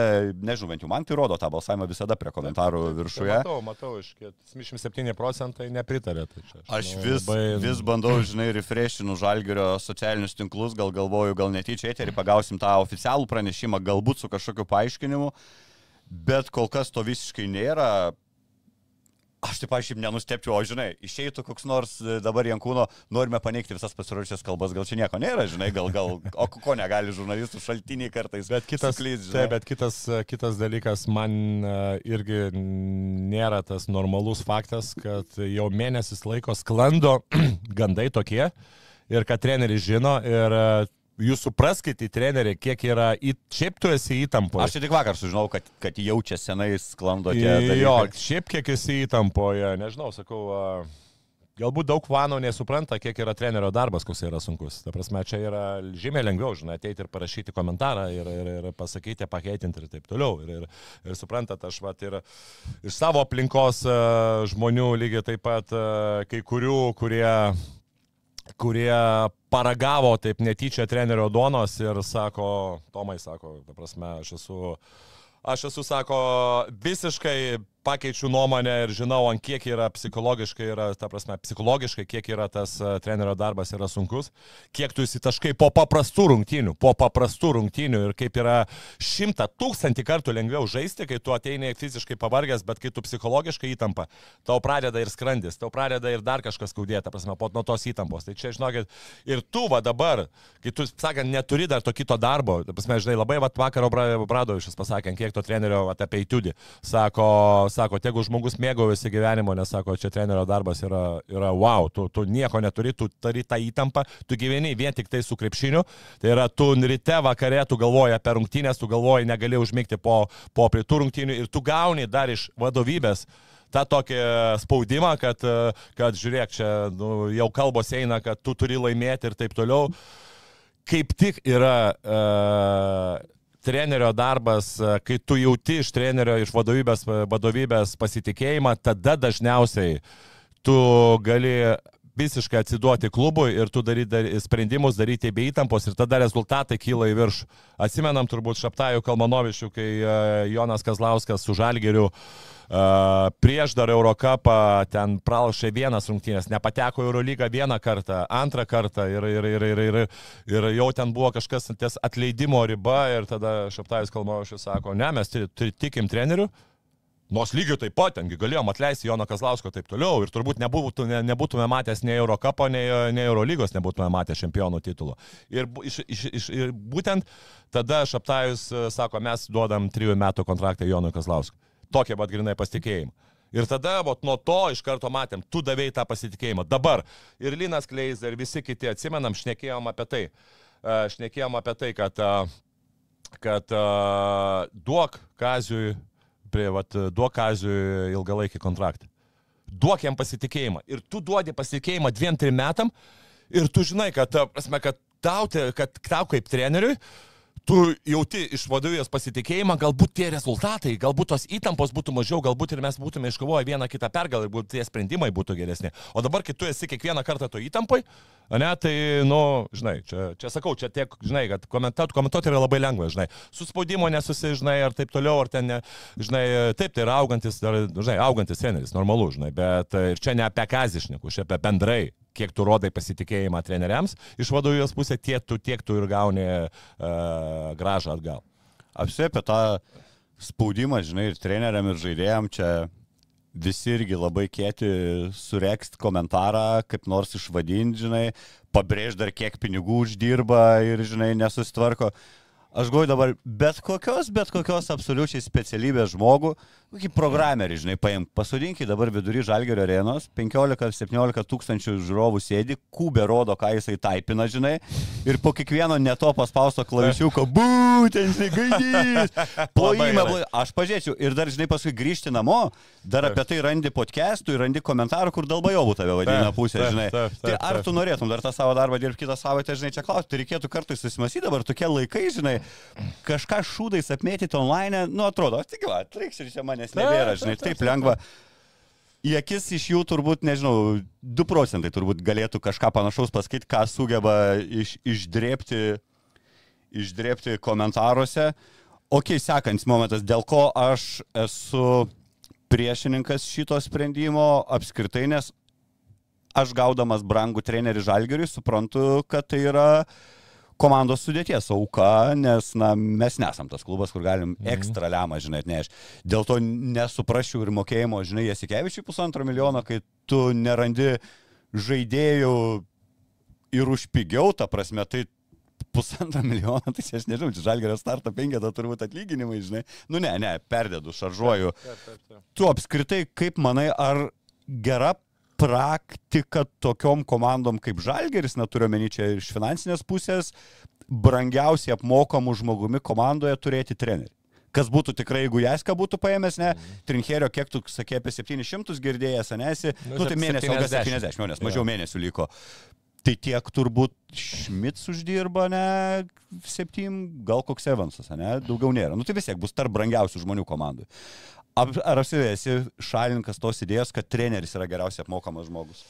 nežinau, bent jau man tai rodo tą balsavimą visada prie komentarų viršuje. Matau, matau, iš 77 procentai nepritarė. Tai čia, aš aš nu, vis, labai... vis bandau, žinai, refreshinu žalgerio socialinius tinklus, gal galvoju, gal netyčia eterį pagausim tą oficialų pranešimą, galbūt su kažkokiu paaiškinimu, bet kol kas to visiškai nėra. Aš taip aš šiaip nenustepčiau, o žinai, išeitų koks nors e, dabar Jankūno, norime paneigti visas pasiruošęs kalbas, gal čia nieko nėra, žinai, gal, gal, o ko negali žurnalistų šaltiniai kartais. Bet kitas, suklys, taip, bet kitas, e, kitas dalykas, man e, irgi nėra tas normalus faktas, kad jau mėnesis laiko sklando gandai tokie ir kad treneris žino ir jūs supraskite, treneri, kiek yra, į... šiaip tu esi įtampoje. Aš tik vakar sužinau, kad, kad jaučia senai sklando tie. Jo, šiaip kiek esi įtampoje, nežinau, sakau. Galbūt daug vanų nesupranta, kiek yra trenerio darbas, koks yra sunkus. Ta prasme, čia yra žymiai lengviau, žinai, ateiti ir parašyti komentarą ir, ir, ir pasakyti, pakeitinti ir taip toliau. Ir, ir, ir suprantat, aš vat ir iš savo aplinkos žmonių lygiai taip pat kai kurių, kurie kurie paragavo taip netyčia trenerio duonos ir sako, Tomai sako, ta prasme, aš esu, aš esu, sako, visiškai pakeičiu nuomonę ir žinau, ant kiek yra psichologiškai, yra, ta prasme, psichologiškai, kiek yra tas uh, trenerio darbas yra sunkus, kiek tu įsitaškai po paprastų rungtynių, po paprastų rungtynių ir kaip yra šimtą tūkstantį kartų lengviau žaisti, kai tu ateini fiziškai pavargęs, bet kai tu psichologiškai įtampa, tau pradeda ir skrandis, tau pradeda ir dar kažkas skaudėti, prasme, po nuo tos įtampos. Tai čia, žinokit, ir tu va dabar, kai tu, sakant, neturi dar to kito darbo, prasme, žinai, labai va vakaro Bradovišas pasakė, kiek to trenerio va, apie įtudį, sako, sako, jeigu žmogus mėgaujasi gyvenimo, nes sako, čia trenerio darbas yra, yra wow, tu, tu nieko neturi, tu turi tą įtampą, tu gyveni vien tik tai su krepšiniu, tai yra tu ryte vakare, tu galvoji apie rungtynės, tu galvoji, negali užmigti po, po prie tų rungtynių ir tu gauni dar iš vadovybės tą tokį spaudimą, kad, kad žiūrėk, čia nu, jau kalbos eina, kad tu turi laimėti ir taip toliau. Kaip tik yra uh, trenerio darbas, e, kai tu jauti iš trenerio, iš vadovybės, e, vadovybės pasitikėjimą, tada dažniausiai tu gali visiškai atsiduoti klubui ir tu daryti dar, sprendimus daryti be įtampos ir tada rezultatai kyla į viršų. Atsimenam turbūt Šaptajų Kalmanovičių, kai uh, Jonas Kazlauskas su Žalgeriu uh, prieš dar Eurocapą ten pralašė vienas rungtynės, nepateko Eurolygą vieną kartą, antrą kartą ir, ir, ir, ir, ir, ir jau ten buvo kažkas ties atleidimo riba ir tada Šaptajus Kalmanovičius sako, ne, mes tikim treneriu, Nors lygiai taip pat, tengi galėjom atleisti Joną Kazlausko taip toliau ir turbūt nebūtų, ne, nebūtume matęs nei Eurocapo, nei, nei Eurolygos, nebūtume matę čempionų titulo. Ir, iš, iš, iš, ir būtent tada Šaptajus e, sako, mes duodam trijų metų kontraktą Jonui Kazlauskui. Tokie pat grinai pasitikėjimai. Ir tada, vat, nuo to iš karto matėm, tu davėjai tą pasitikėjimą. Dabar ir Linas Kleiza, ir visi kiti atsimenam, šnekėjom apie tai. Uh, šnekėjom apie tai, kad, uh, kad duok Kaziui, prie, vat, duok Kaziui ilgalaikį kontraktą. Duok jam pasitikėjimą. Ir tu duodi pasitikėjimą dviem, trim metam. Ir tu žinai, kad, prasme, kad tau, kad tau kaip treneriui, tu jauti iš vadovijos pasitikėjimą, galbūt tie rezultatai, galbūt tos įtampos būtų mažiau, galbūt ir mes būtume iškovoję vieną kitą pergalę ir būt- tie sprendimai būtų geresni. O dabar, kai tu esi kiekvieną kartą to įtampai, ne, tai, nu, žinai, čia, čia sakau, čia tiek, žinai, kad komentuoti, komentuoti yra labai lengva, žinai, suspaudimo nesusižinai ar taip toliau, ar ten, ne, žinai, taip, tai yra augantis, dar, žinai, augantis treneris, normalu, žinai, bet e, ir čia ne apie kazišnikus, čia apie bendrai kiek tu rodai pasitikėjimą treneriams iš vadovijos pusės, tiek tu, tiek tu ir gauni uh, gražą atgal. Apsi apie tą spaudimą, žinai, ir treneriam, ir žaidėjam čia visi irgi labai kieti surekst komentarą, kaip nors išvadinti, žinai, pabrėž dar kiek pinigų uždirba ir, žinai, nesusitvarko. Aš galvoju dabar bet kokios, bet kokios absoliučiai specialybės žmogų, kokį programerį, žinai, paim, pasodinkit dabar vidury Žalgerio arenos, 15-17 tūkstančių žiūrovų sėdi, kubė rodo, ką jisai taipina, žinai, ir po kiekvieno neto paspausto klavišiuko, būtent, žinai, gaidys, plojimą, aš pažiūrėčiau ir dar, žinai, paskui grįžti namo, dar apie tai randi podcastų ir randi komentarų, kur dalbajovų tave vadina pusė, žinai. Tai ar tu norėtum dar tą savo darbą dirbti kitą savaitę, žinai, čia klausti, tai reikėtų kartais susimasyti dabar tokie laikai, žinai, kažką šūdais apmėtyti online, nu atrodo, tik, va, trikščiai čia manęs nebėra, žinai, taip lengva. Į akis iš jų turbūt, nežinau, 2 procentai turbūt galėtų kažką panašaus pasakyti, ką sugeba iš, išdrėpti, išdrėpti komentaruose. Ok, sekantis momentas, dėl ko aš esu priešininkas šito sprendimo apskritai, nes aš gaudamas brangų trenerį Žalgeriui suprantu, kad tai yra komandos sudėties auka, nes na, mes nesam tas klubas, kur galim Mhm. ekstra lemą, žinai, atnešti. Dėl to nesuprasčiau ir mokėjimo, žinai, Jasikevičiui pusantro milijono, kai tu nerandi žaidėjų ir už pigiau, ta prasme, tai pusantro milijono, tai aš nežinau, čia žalgerio starto penketą turbūt atlyginimai, žinai. Nu ne, ne, perdėdu, šaržuoju. Tu apskritai, kaip manai, ar gera praktika tokiom komandom kaip Žalgeris, neturiu meni čia iš finansinės pusės, brangiausiai apmokamų žmogumi komandoje turėti trenerį? Kas būtų tikrai, jeigu Jaska būtų paėmęs, ne? Trincherio, kiek tu sakė apie 700 girdėjęs, anesi? Nu, Nu, tai mėnesio, gal 70. 70, nes mažiau mėnesių liko. Tai tiek turbūt Šmits uždirba, ne, 7, gal koks Evansas, ne, daugiau nėra. Nu tai vis tiek bus tarp brangiausių žmonių komandų. Ar, esi šalininkas tos idėjos, kad treneris yra geriausiai apmokamas žmogus?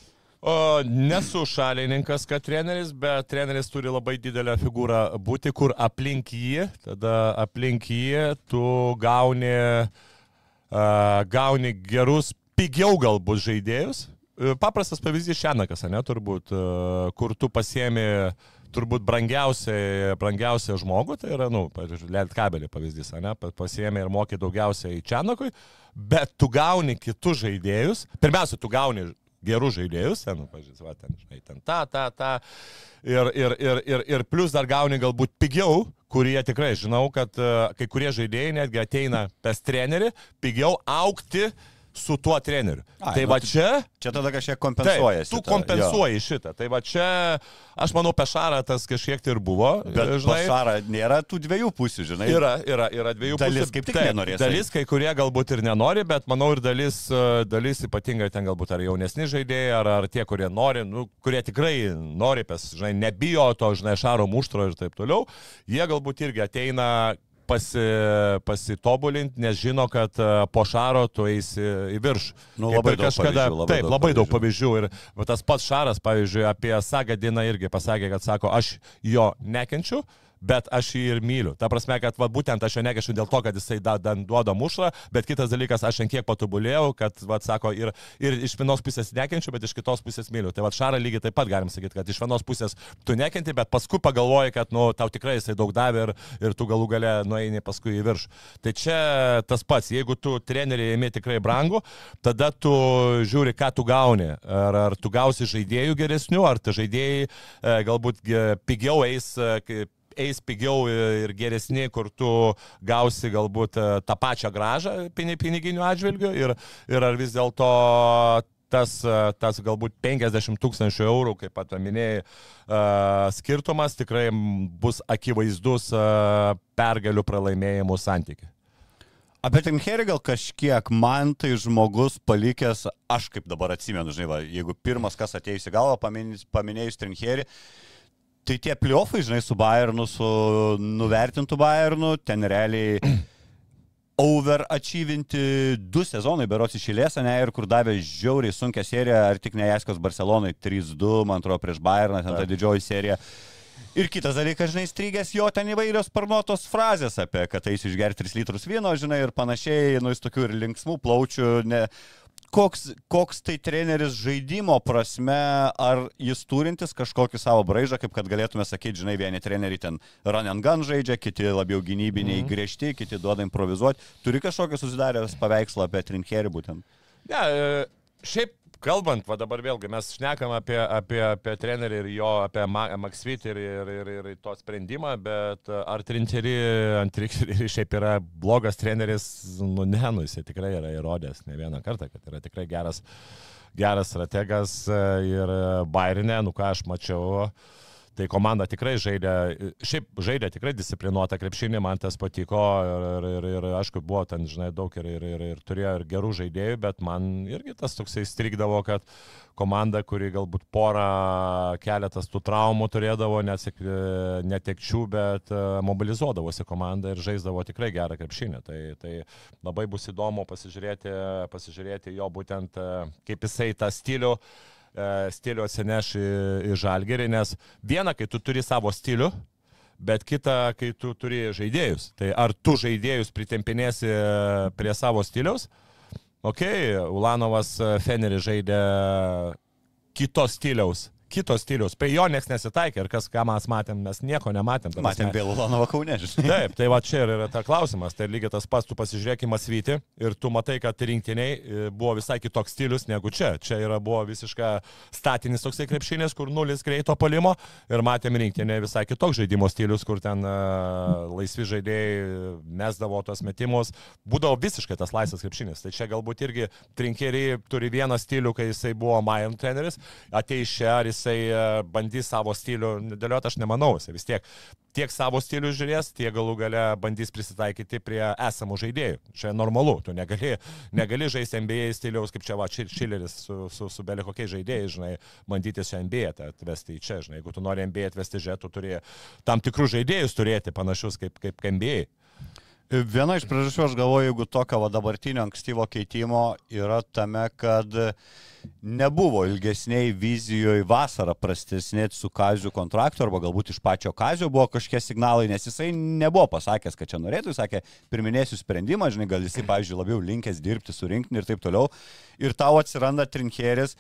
O, nesu šalininkas, kad treneris, bet treneris turi labai didelę figūrą būti, kur aplink jį, tada aplink jį tu gauni, uh, gauni gerus, pigiau galbūt žaidėjus. Paprastas pavyzdys Šenakas, ne, turbūt, e, kur tu pasiemi turbūt brangiausiai, brangiausią žmogų, tai yra, nu, pavyzdžiui, Liet kabelį pavyzdys, ne, pa- pasiemi ir moki daugiausiai Čenakui, bet tu gauni kitus žaidėjus. Pirmiausia, tu gauni gerus žaidėjus, ten, nu, pažiūrėjau, ten, žinai, ten tą, tą, tą. Ir, ir, ir, ir, ir plus dar gauni galbūt pigiau, kurie tikrai žinau, kad uh, kai kurie žaidėjai netgi ateina pas trenerį, pigiau aukti su tuo treneriu. Ai, tai nu va tai čia Čia tada kažkiek Taip, kompensuoja. tu kompensuoji šitą. Tai va čia, aš manau, pešarą tas kažkiek tai ir buvo. Bet Šara nėra tų dviejų pusių, žinai. Yra, yra, yra dviejų Dalis pusių. kaip tik Taip, nenorės Dalis kai kurie galbūt ir nenori, bet manau ir dalis, e, dalis ypatingai ten galbūt ar jaunesni žaidėjai, ar, ar tie, kurie nori, nu, kurie tikrai nori, pes, žinai, nebijo to, žinai, šaro muštro ir taip toliau, jie galbūt irgi ateina pasi, pasitobulinti, nes žino, kad e, po šaro tu eisi į viršų. Nu, labai daug pavyzdžių, labai taip, daug labai daug pavyzdžių. pavyzdžių. Ir tas pats Šaras, pavyzdžiui, apie Sagadiną irgi pasakė, kad sako, aš jo nekenčiu. Bet aš jį ir myliu. Ta prasme, kad va, būtent aš jo nekešiu dėl to, kad jisai da, da, duoda mušrą, bet kitas dalykas, aš ant kiek patobulėjau, kad, va, sako, ir, ir iš vienos pusės nekenčiu, bet iš kitos pusės myliu. Tai va, Šarą lygiai taip pat galim sakyti, kad iš vienos pusės tu nekenti, bet paskui pagalvoji, kad, nu, tau tikrai jisai daug davė ir, ir tu galų gale nueini paskui į viršų. Tai čia tas pats, jeigu tu treneriai ėmė tikrai brangų, tada tu žiūri, ką tu gauni. Ar, ar tu gausi žaidėjų geresnių, ar tie žaidėjai e, galbūt ge, pigiau eis, e, eis pigiau ir geresni, kur tu gausi galbūt e, tą pačią gražą pini- piniginių atžvilgių ir, ir ar vis dėlto tas, e, tas galbūt 50 tūkstančių eurų, kaip pat minėjai, e, skirtumas tikrai bus akivaizdus pergalių pralaimėjimų santykiai. Apie Trinkerį gal kažkiek man tai žmogus palikęs, aš kaip dabar atsimenu, žinai, va, jeigu pirmas, kas ateis į galvą, paminėjus, Trinkerį, tai tie pliofai, žinai, su Bayernu, su nuvertintu Bayernu, ten realiai overachievinti du sezonai berots išėlės, ne, ir kur davė žiauriai sunkę seriją, ar tik ne Jaskos Barcelonai 3-2, man atrodo, prieš Bayerną, ten ta didžioji serija. Ir kitas dalykas, žinai, strygęs jo ten įvairios parnuotos frazės apie, kad eis išgerti 3 litrus vyno, žinai, ir panašiai, nu, jis tokių ir linksmų plaučių, ne. Koks, koks tai treneris žaidimo prasme, ar jis turintis kažkokį savo braižą, kaip kad galėtume sakyti, žinai, vieni treneriai ten run and gun žaidžia, kiti labiau gynybiniai mm. griežti, kiti duoda improvizuoti. Turi kažkokį susidaręs paveikslą apie Trinkerį būtent. Ne, e, šiaip kalbant, va dabar vėlgi mes šnekam apie, apie, apie trenerį ir jo, apie Maksvit ir, ir, ir, ir to sprendimą, bet ar Trinterį ant Trinterį šiaip yra blogas treneris, nu ne, nu jis tikrai yra įrodęs ne vieną kartą, kad yra tikrai geras, geras strategas e, ir Bairinė, nu ką aš mačiau. Tai komanda tikrai žaidė, šiaip žaidė tikrai disciplinuotą krepšinį, man tas patiko ir, ir, ir, aišku, buvo ten, žinai, daug ir, ir, ir, ir turėjo ir gerų žaidėjų, bet man irgi tas toksai strikdavo, kad komanda, kuri galbūt porą keletas tų traumų turėdavo, nesek, netekčių, bet e, mobilizuodavosi komanda ir žaisdavo tikrai gerą krepšinį. Tai, tai labai bus įdomu pasižiūrėti, pasižiūrėti jo būtent, e, kaip jisai tą stilių stilių atsineš į, į žalgerį, nes viena, kai tu turi savo stilių, bet kita, kai tu turi žaidėjus. Tai ar tu žaidėjus pritempinėsi prie savo stiliaus? Ok, Ulanovas Feneris žaidė kito stiliaus kito stiliaus. Prie jo niekas nesitaikė ir kas, ką mes matėm, mes nieko nematėm. Matėm vėl Ulanovo Kaune, žinai. Taip, tai va čia ir yra ta klausimas. Tai lygiai tas pats, tu pasižiūrėkime Svyti ir tu matai, kad rinktiniai e, buvo visai kitoks stilius negu čia. Čia yra buvo visiškai statinis toksai krepšinis, kur nulis greito palimo ir matėm rinktinė visai kitoks žaidimo stilius, kur ten uh, laisvi žaidėjai mesdavo tos metimus. Būdavo visiškai tas laisvas krepšinis. Tai čia galbūt irgi trinkeriai turi vieną stilių, kai jisai buvo Mayan treneris, ateis čia, ar jis jisai e, bandys savo stilių dėlioti, aš nemanau, jisai vis tiek tiek savo stilių žiūrės, tiek galų gale bandys prisitaikyti prie esamų žaidėjų. Čia normalu, tu negali, negali žaisti NBA stiliaus, kaip čia va, Šileris su, su, su belė kokiais žaidėjais, žinai, bandyti čia NBA atvesti į čia, žinai, jeigu tu nori NBA atvesti žiūrėti, tu turi tam tikrus žaidėjus turėti panašius kaip, kaip NBA. Viena iš priežasčių, aš galvoju, jeigu tokio va, dabartinio ankstyvo keitimo yra tame, kad nebuvo ilgesniai vizijoje vasarą prastesnėt su Kaziu kontraktu, arba galbūt iš pačio Kazio buvo kažkokie signalai, nes jisai nebuvo pasakęs, kad čia norėtų, jis sakė, pirminėsiu sprendimą, žinai, gal jisai, pavyzdžiui, labiau linkęs dirbti su rinkinį ir taip toliau. Ir tau atsiranda trinkeris,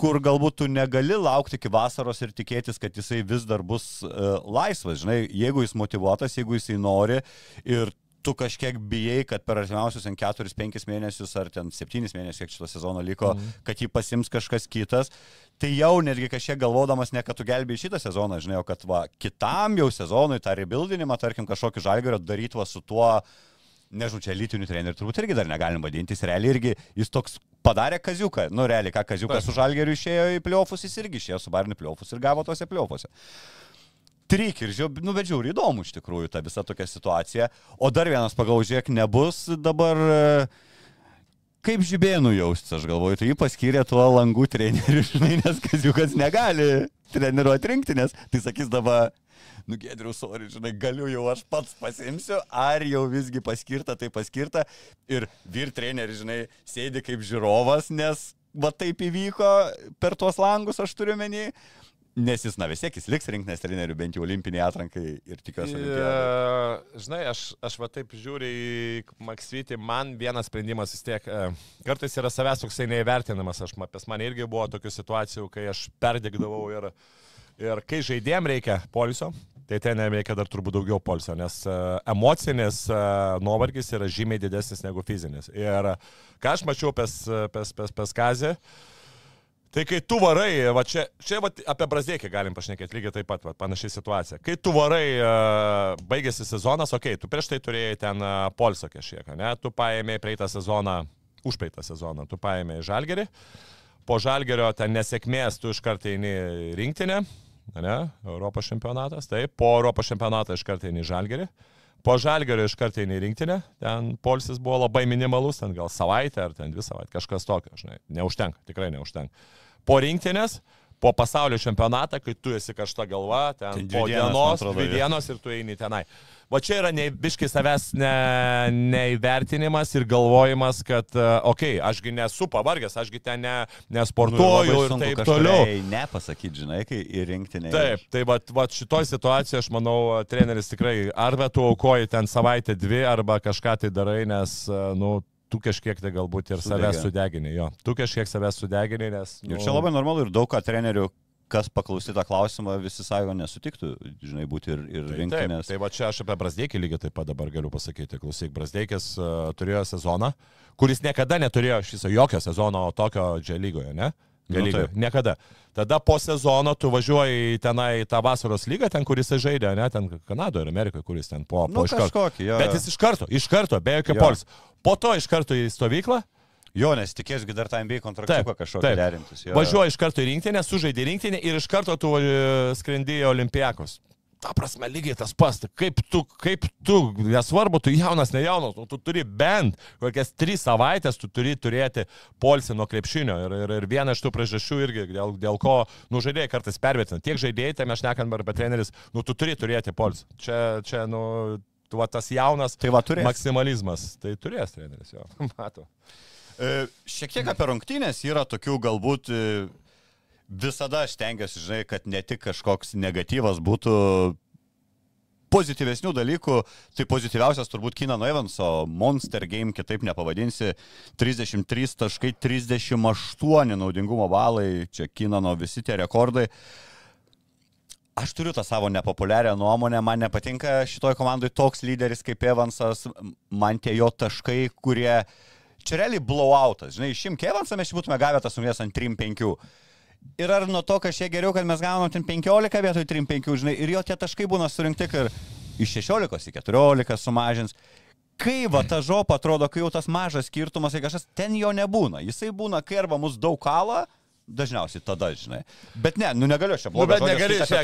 kur galbūt tu negali laukti iki vasaros ir tikėtis, kad jisai vis dar bus uh, laisvas, žinai, jeigu jis motivuotas, jeigu jisai nori ir tu kažkiek bijai, kad per artimiausius 4-5 mėnesius ar ten 7 mėnesius, kiek šito sezono liko, mm. kad jį pasims kažkas kitas, tai jau netgi kažkiek galvodamas ne, kad tu gelbėjai šitą sezoną, žinai, o kad va, kitam jau sezonui tą rebuildinimą, tarkim, kažkokį žalgerio daryti va su tuo nežinau, čia lytinių trenerių turbūt irgi dar negalim vadinti, jis realiai irgi, jis toks padarė kaziuką, nu realiai, ką kaziukas su žalgeriu išėjo į pliofus, jis irgi išėjo su barniu pliofus ir gavo tose pliofuose. Trik ir žiūrėjau, nu bet žiūrėjau, įdomu iš tikrųjų ta visa tokia situacija. O dar vienas pagalžiek nebus dabar kaip žibėnų jaustis, aš galvoju, tai jį paskyrė tuo langų treneriu, žinai, nes Kaziukas negali treniruoti rinktinės. Tai sakys dabar, nu Gedriu, sorry, žinai, galiu jau aš pats pasimsiu, ar jau visgi paskirta, tai paskirta. Ir vyr treneris, žinai, sėdi kaip žiūrovas, nes va taip įvyko per tuos langus, aš turiu menį. Nes jis, na vis tiek, jis liks rinkinės trenerių, bent jau olimpiniai atrankai ir tikiuosi. Yeah, žinai, aš, aš va taip žiūriu į Maksvitį, man vienas sprendimas vis tiek, e, kartais yra savęs toksai neįvertinamas, aš, pas mane irgi buvo tokių situacijų, kai aš perdegdavau ir, ir kai žaidėjim reikia polisio, tai ten reikia dar turbūt daugiau polsio, nes uh, emocinis uh, nuovargis yra žymiai didesnis negu fizinis. Ir ką aš mačiau pes, pes, pes, pes kazį, Tai kai tu varai, va čia, čia va, apie Brazdėkį galim pašnekėti lygiai taip pat, va, panašiai situacija. Kai tu varai, uh, baigėsi sezonas, okei, okay, tu prieš tai turėjai ten polsą kažkiek, ne? Tu paėmėjai praeitą sezoną, užpraeitą sezoną, tu paėmėjai žalgerį, po žalgerio ten nesėkmės tu iš karto eini rinktinę, ne? Europos čempionatas, taip, po Europos čempionato iš karto eini į žalgerį. Po žalgerio iš karto eini į rinktinę, ten polsis buvo labai minimalus, ten gal savaitę ar ten dvi savaitę, kažkas tokio, žinai, neužtenka, tikrai neužtenka po rinktinės, po pasaulio čempionatą, kai tu esi kažta galva, ten Tai dvi po dienos, dienos, atrodo, dvi dienos ir tu eini tenai. Va čia yra nei biškai savęs ne, neįvertinimas ir galvojimas, kad, okei, okay, ašgi nesu pavargęs, ašgi ten ne, nesportuoju Nu, ir taip toliau. Nepasakyti, žinai, kai į rinktinę. Taip, tai va, va šitoj situacijoje aš manau, treneris tikrai arba tu aukoji ten savaitę dvi, arba kažką tai darai, nes, nu, tu kažkiek tai galbūt ir Sudegė. savęs sudegini, jo. Tu kažkiek savęs sudegini, nes... Nu, Ir čia labai normalu ir daug ką trenerių, kas paklausyti tą klausimą, visi sąjungo nesutiktų, žinai, būti ir, ir Tai, taip, rinktinės. tai va čia aš apie Brasdeikį lygiai taip pat dabar galiu pasakyti. Klausyk, Brasdeikis uh, turėjo sezoną, kuris niekada neturėjo šis jokio sezono tokio Dž lygoje, ne? Nu, Lygoje. taip. niekada. Tada po sezono tu važiuoji tenai tą vasaros lygą, ten kuris žaidė, ne, ten Kanadoje ir Amerikoje, kuris ten po, Nu, po iš karto. jo. Bet jis iš karto, iš karto, be jokio Jo. pols. Po to iš karto į stovyklą, Jo, nes tikėsiu, dar tą MBA kontraktuką kažkokį derintis. Jo. Važiuoji iš karto į rinktinę, sužaidži rinktinę ir iš karto tu e, skrendi į Olimpijakos. Ta prasme, lygiai tas pats. Kaip tu, kaip tu, nesvarbu, tu jaunas, ne jaunas, nu, tu turi bent kokias tris savaitės, tu turi turėti polsį nuo krepšinio. Ir, ir, ir viena iš tų priežasčių irgi, dėl, dėl ko, nu, žaidėjai kartais pervertina. Tiek žaidėjai, tai mes šnekam arba treneris, nu, tu turi turėti polsį. Čia, čia, nu, tu, va, tas jaunas Tai va, turės. maksimalizmas. Tai turės treneris, jo. Mato. E, Šiek tiek apie rungtynės yra tokių galbūt e, visada aš tengiuosi, žinai, kad ne tik kažkoks negatyvas būtų pozityvesnių dalykų, tai pozityviausias turbūt Kinano Evanso Monster Game, kitaip nepavadinsi, 33 taškai, 38 naudingumo balai, čia Kinano visi tie rekordai. Aš turiu tą savo nepopuliarią nuomonę, man nepatinka šitoj komandai toks lyderis kaip Evansas, man tie jo taškai, kurie čia realiai blowoutas, žinai, išimk Evansą mes būtume gavę tas sumės ant 3-5. Ir ar nuo to kažkiek geriau, kad mes gaunam ten 15 vietoj 3-5, žinai, ir jo tie taškai būna surinkti, ir iš 16 į 14 sumažins. Kai va ta žopa atrodo, kai jau tas mažas skirtumas, tai kažkas ten jo nebūna. Jisai būna, kai arba mus daug kala, dažniausiai tada, žinai. Bet ne, nu negaliu čia Nu, blogai. bet negali čia,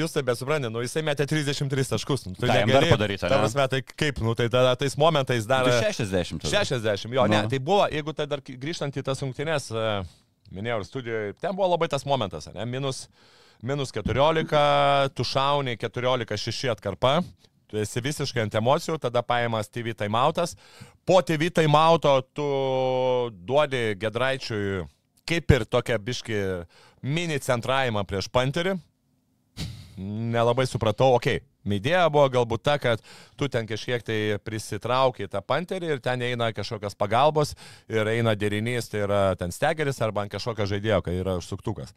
jūs taip suprantate, nu jisai metė 33 taškus. Nu, tai dar negali padaryt, Ta prasme, tai kaip, nu tai tada tais momentais dar... 60. tada. 60, jo, ne, Nu. tai buvo, jeigu tai dar grįžtant į tas rungtynes, e, minėjau ir studijoje, ten buvo labai tas momentas, ne, minus, minus 14, tu šauni 14-6 atkarpa, tu esi visiškai ant emocijų, tada paimamas TV timeoutas, po TV timeouto tu duodi Gedraičiui kaip ir tokia biški mini centravimą prieš panterį, nelabai supratau, okei, okay, idėja buvo galbūt ta, kad tu ten kažkiek tai prisitraukiai tą panterį ir ten eina kažkokios pagalbos ir eina derinys, tai yra ten stegeris arba ant kažkokio žaidėjo, kai yra užsuktukas.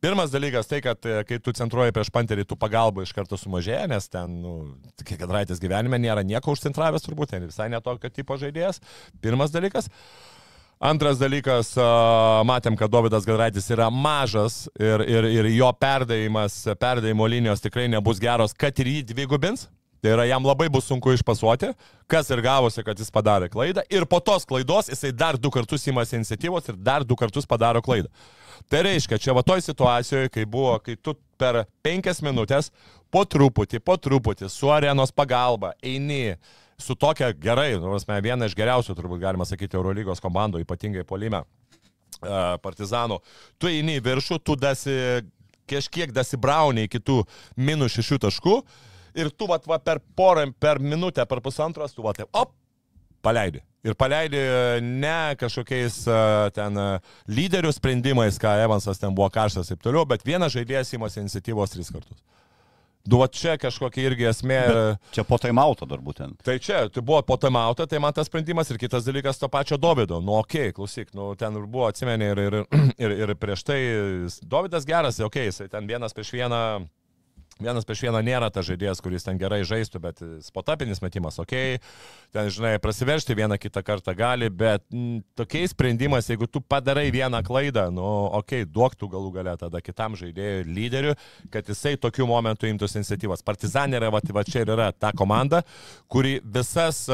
Pirmas dalykas tai, kad e, kai tu centruoji prieš panterį, tu pagalba iš karto sumažėja, nes ten, nu, kiek Gedraitis gyvenime nėra nieko užcentravęs turbūt, ten visai netokio tipo žaidėjas. Pirmas dalykas. Antras dalykas, matėm, kad Davidas Gadraitis yra mažas ir, ir, ir jo perdavimas, perdavimo linijos tikrai nebus geros, kad ir jį dvigubins. Tai yra, jam labai bus sunku išpasuoti, kas ir gavosi, kad jis padarė klaidą. Ir po tos klaidos jisai dar du kartus įmasi iniciatyvos ir dar du kartus padaro klaidą. Tai reiškia, čia va toj situacijoje, kai buvo, kai tu per penkias minutės po truputį, po truputį su arenos pagalba eini su tokia gerai, nu, prasme, viena iš geriausių, turbūt galima sakyti, Eurolygos komandų, ypatingai polime partizanų, tu eini į viršų, tu dasi kažkiek dasibrauni iki tų minus šešių taškų ir tu vat, va, per porą, per minutę, per pusantros, tu va, taip, op, paleidi. Ir paleidi ne kažkokiais a, ten lyderių sprendimais, ką Evansas ten buvo karštas ir taip toliau, bet vienas žaidėjas įmasi iniciatyvos tris kartus. Du, va čia kažkokia irgi esmė. Bet... Čia po taimauto dar būtent. Tai čia, tai buvo po tamautą, tai man tas sprendimas ir kitas dalykas to pačio Dovido. Nu, okei, okay, klausyk, nu, ten buvo, atsimeni, ir, ir, ir, ir prieš tai Dovidas geras, okei, okay, jisai ten vienas prieš vieną Vienas prieš vieną nėra tas žaidėjas, kuris ten gerai žaistų, bet spotapinis metimas, okei, okay. ten, žinai, prasiveršti vieną kitą kartą gali, bet m, tokiais sprendimais, jeigu tu padarai vieną klaidą, nu, okei, okay, duok tu galų galę tada kitam žaidėjui, lyderiui, kad jisai tokiu momentu imtųsi iniciatyvas. Partizanė yra, va, va čia ir yra ta komanda, kuri visas,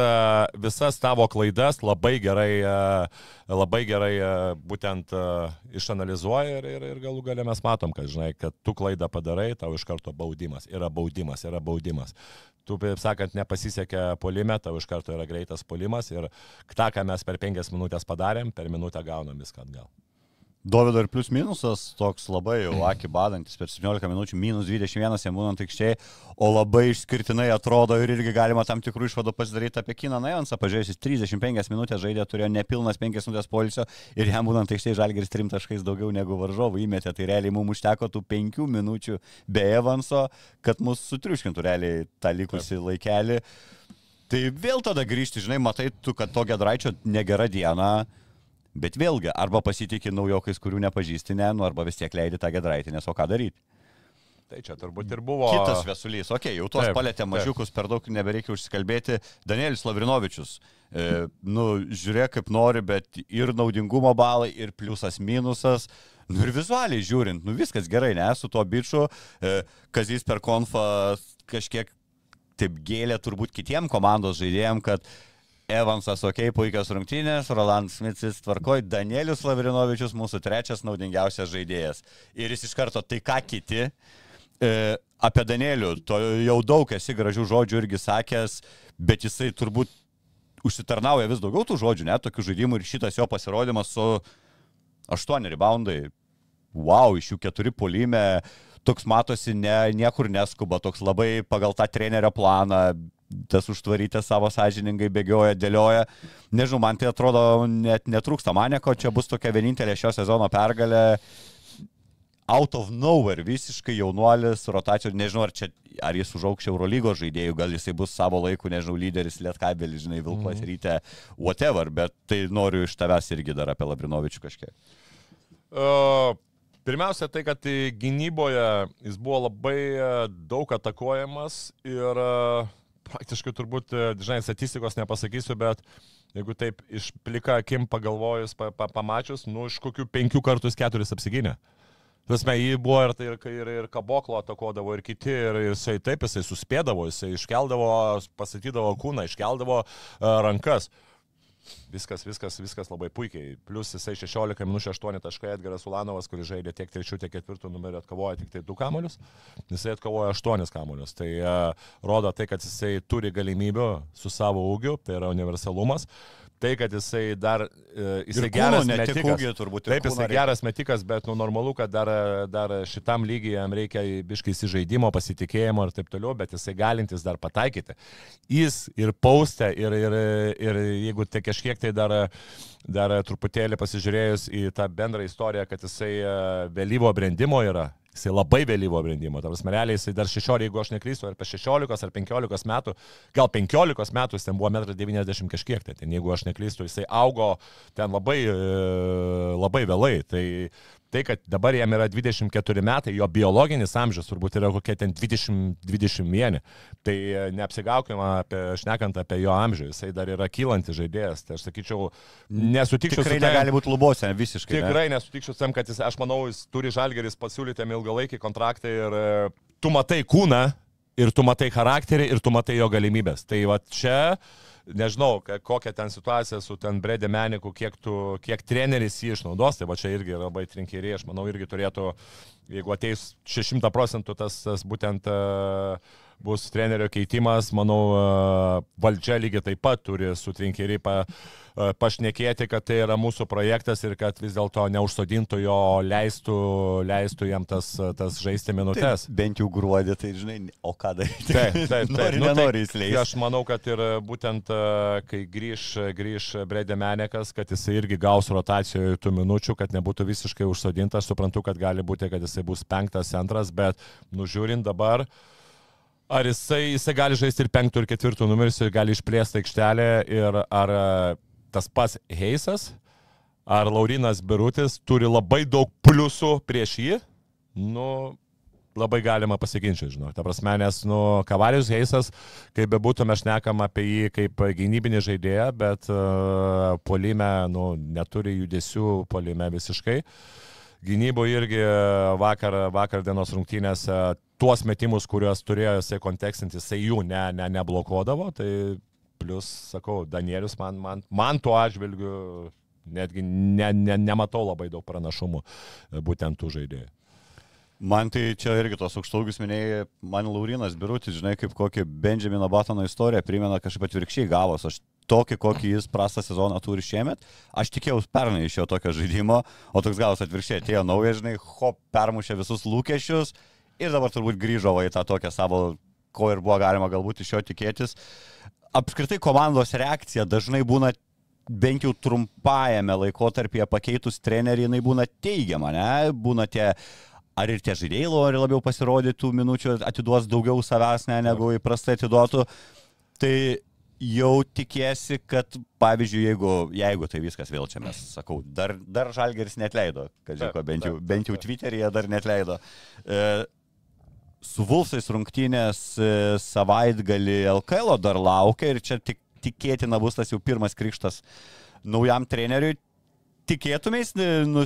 visas tavo klaidas labai gerai, labai gerai būtent išanalizuoja ir, ir, ir galų galę mes matom, kad, žinai, kad tu klaidą padarai, tau iš karto baudimas baudimas, yra baudimas, yra baudimas. Tu, kaip sakant, nepasisekė polime, tau iš karto yra greitas polimas ir tą, ką mes per penkias minutės padarėm, per minutę gaunam viską atgal. Dovido ir plius minusas toks labai jau akį badantis per 17 minučių, minus 21 jam būnant aikštėje, o labai išskirtinai atrodo ir irgi galima tam tikrų išvadų pasidaryti apie Kiną Najansą, pažiūrėjus, 35 minutės žaidė, turėjo nepilnas 5 minutės polisio ir jam būnant aikštėje žalgeris 3 taškais daugiau negu varžovų įmetė, tai realiai mums užteko tų 5 minučių be Evanso, kad mus sutriuškintų realiai tą likusi laikelį. Tai vėl tada grįžti, žinai, matai tu, kad to Gedraičio negera diena. Bet vėlgi, arba pasitikė naujokais, kurių nepažįsti, ne, nu, arba vis tiek leidai tą gedraitį, nes o ką daryti. Tai čia turbūt ir buvo. Kitas Vesulys, okei, okay, jau tuos palėtė mažiukus, taip. per daug nebereikia užsikalbėti. Danielis Lavrinovičius, e, nu, žiūrėk kaip nori, bet ir naudingumo balai, ir pliusas, minusas. Nu ir vizualiai žiūrint, nu viskas gerai, ne, su tuo bičiu, e, Kazys per konfą kažkiek taip gėlė turbūt kitiem komandos žaidėjim, kad Evansas, ok, puikios rungtynės, Roland Smithis tvarkoj, Danielius Lavrinovičius mūsų trečias naudingiausias žaidėjas. Ir jis iš karto tai ką kiti. E, apie Danielių, to jau daug esi gražių žodžių irgi sakęs, bet jisai turbūt užsitarnauja vis daugiau tų žodžių, net tokių žaidimų ir šitas jo pasirodymas su 8 reboundai. Wow, iš jų 4 polime, toks matosi, ne, niekur neskuba, toks labai pagal tą trenerio planą, tas užtvarytės savo sąžiningai bėgioja, dėlioja. Nežinau, man tai atrodo net netrūksta maneko, čia bus tokia vienintelė šio sezono pergalė. Out of nowhere, visiškai jaunuolis, rotacijų, nežinau, ar, čia, ar jis užauks Eurolygos žaidėjų, gal jisai bus savo laiku, nežinau, lyderis, Lietkabelis, žinai, Vilklas mm. ryte, whatever, bet tai noriu iš tavęs irgi dar apie Labrinovičių kažkiek. Uh, Pirmiausia, tai, kad gynyboje jis buvo labai daug atakuojamas ir uh, praktiškai turbūt, e, žinai, statistikos nepasakysiu, bet jeigu taip iš plika akim pagalvojus, pa, pa, pamačius, nu, iš kokių penkių kartus keturis apsigynė. Tasme, jį buvo ir, tai, ir, ir, ir kaboklo atakodavo, ir kiti, ir jisai taip, jisai suspėdavo, jisai iškeldavo, pasatydavo kūną, iškeldavo uh, rankas. Uh, Viskas, viskas, viskas labai puikiai. Plus jisai 16 minučių 8 taškai Edgaras Ulanovas, kuris žaidė tiek trečių, tiek ketvirtų numerį, atkovojo tik tai 2 kamolius. Jisai atkovojo 8 kamolius. Tai uh, rodo tai, kad jisai turi galimybių su savo ūgiu, tai yra universalumas. Uh, tai, kad jisai dar, e, jisai ir geras kūno, metikas. Ūgį, turbūt, Taip, jisai reikia. geras metikas, bet nu, normalu, kad dar, dar šitam lygiai jam reikia biškai įsižaidimo, pasitikėjimo ir taip toliau, bet jisai galintis dar pataikyti. Jis ir paustė, ir, ir, ir jeigu tai kažkiek tai dar, dar truputėlį pasižiūrėjus į tą bendrą istoriją, kad jisai e, vėlyvo brandimo yra, Jisai labai vėlyvo brandimo. Tavas realiai jisai dar 16, jeigu aš neklystu, ar apie 16 ar 15 metų, gal 15 metų jis ten buvo 1,90 m kažkiek, tai ten, jeigu aš neklystu, jisai augo ten labai, e, labai vėlai. Tai tai, kad dabar jam yra 24 metai, jo biologinis amžius turbūt yra kokie ten 20-21. Tai e, neapsigaukime apie, šnekant apie jo amžių, jisai dar yra kylantis žaidėjas. Tai aš sakyčiau, nesutikčiau. Tikrai tam, negali būti lubose, visiškai. Tikrai ne? nesutikčiau tam, kad jis, aš manau, jis turi žalgeris pasiūlyti jam ilgalaikį kontraktą ir e, tu matai kūną, ir tu matai charakterį, ir tu matai jo galimybės. Tai va čia nežinau, kokia ten situacija su ten Bredė Meniku, kiek, tu, kiek treneris jį išnaudos, tai va čia irgi labai trinkeriai, aš manau, irgi turėtų, jeigu ateis 600 procentų tas, tas būtent uh, bus trenerio keitimas, manau, uh, valdžia lygiai taip pat turi su trinkeriai pa, uh, pašnekėti, kad tai yra mūsų projektas ir kad vis dėlto neužsodintų jo, leistų, leistų jam tas, tas žaisti minutės. Taip, bent jau gruodį, tai žinai, o ką daryti. Taip, taip, taip. nori, nu, nenori įsileisti. Tai aš manau, kad ir būtent, kai grįž, grįž Bredė Menekas, kad jisai irgi gaus rotacijoje tų minučių, kad nebūtų visiškai užsodintas. Suprantu, kad gali būti, kad jisai bus penktas, antras, bet nužiūrint dabar, uh, Ar jisai, jisai gali žaisti ir penktų, ir ketvirtų numeris, ir gali išplėsti aikštelę, ir ar e, tas pats Heisas, ar Laurinas Birutis turi labai daug pliusų prieš jį, nu, labai galima pasiginčyti, žinok. Ta prasme, nes, nu, Kavalius Heisas, kaip bebūtų, mes šnekam apie jį kaip gynybinį žaidėją, bet uh, polime, nu, neturi judesių polime visiškai. Gynybo irgi vakar, vakar dienos rungtynėse tuos metimus, kuriuos turėjo jisai kontekstinti, jisai jų ne, ne, neblokuodavo. Tai plus, sakau, Danielius man, man, man tuo atžvilgiu netgi ne, ne, nematau labai daug pranašumų e, būtent tų žaidėjų. Man tai čia irgi tos aukštaugius minėjai, man Laurinas Birutis, žinai, kaip kokį Benjamino Batono istoriją primena kažkaip atvirkščiai gavos. Aš tokį, kokį jis prastą sezoną turi šiemet, aš tikėjausi pernai iš jo tokio žaidimo, o toks gavos atvirkščiai, atėjo naujas, žinai, hop, permušė visus lūkesčius ir dabar turbūt grįžo į tą tokią savo, ko ir buvo galima galbūt iš jo tikėtis. Apskritai komandos reakcija dažnai būna bent jau trumpajame laikotarpyje pakeitus trenerį, jinai būna teigiama, ne? Būna tie ar ir tie žaidėjai nori labiau pasirodyti tų minučių, atiduos daugiau savęs, ne, negu įprastai atiduotų. Tai jau tikėsi, kad, pavyzdžiui, jeigu, jeigu tai viskas vėl čia mes, sakau, dar, dar Žalgeris net leido, kad žinau, bent jau, bent jau Twitter'yje dar net leido. E, su Vulsais rungtynės e, savaitgalį LKL dar laukia ir čia tik, tikėtina bus tas jau pirmas krikštas naujam treneriui tikėtumės, nu,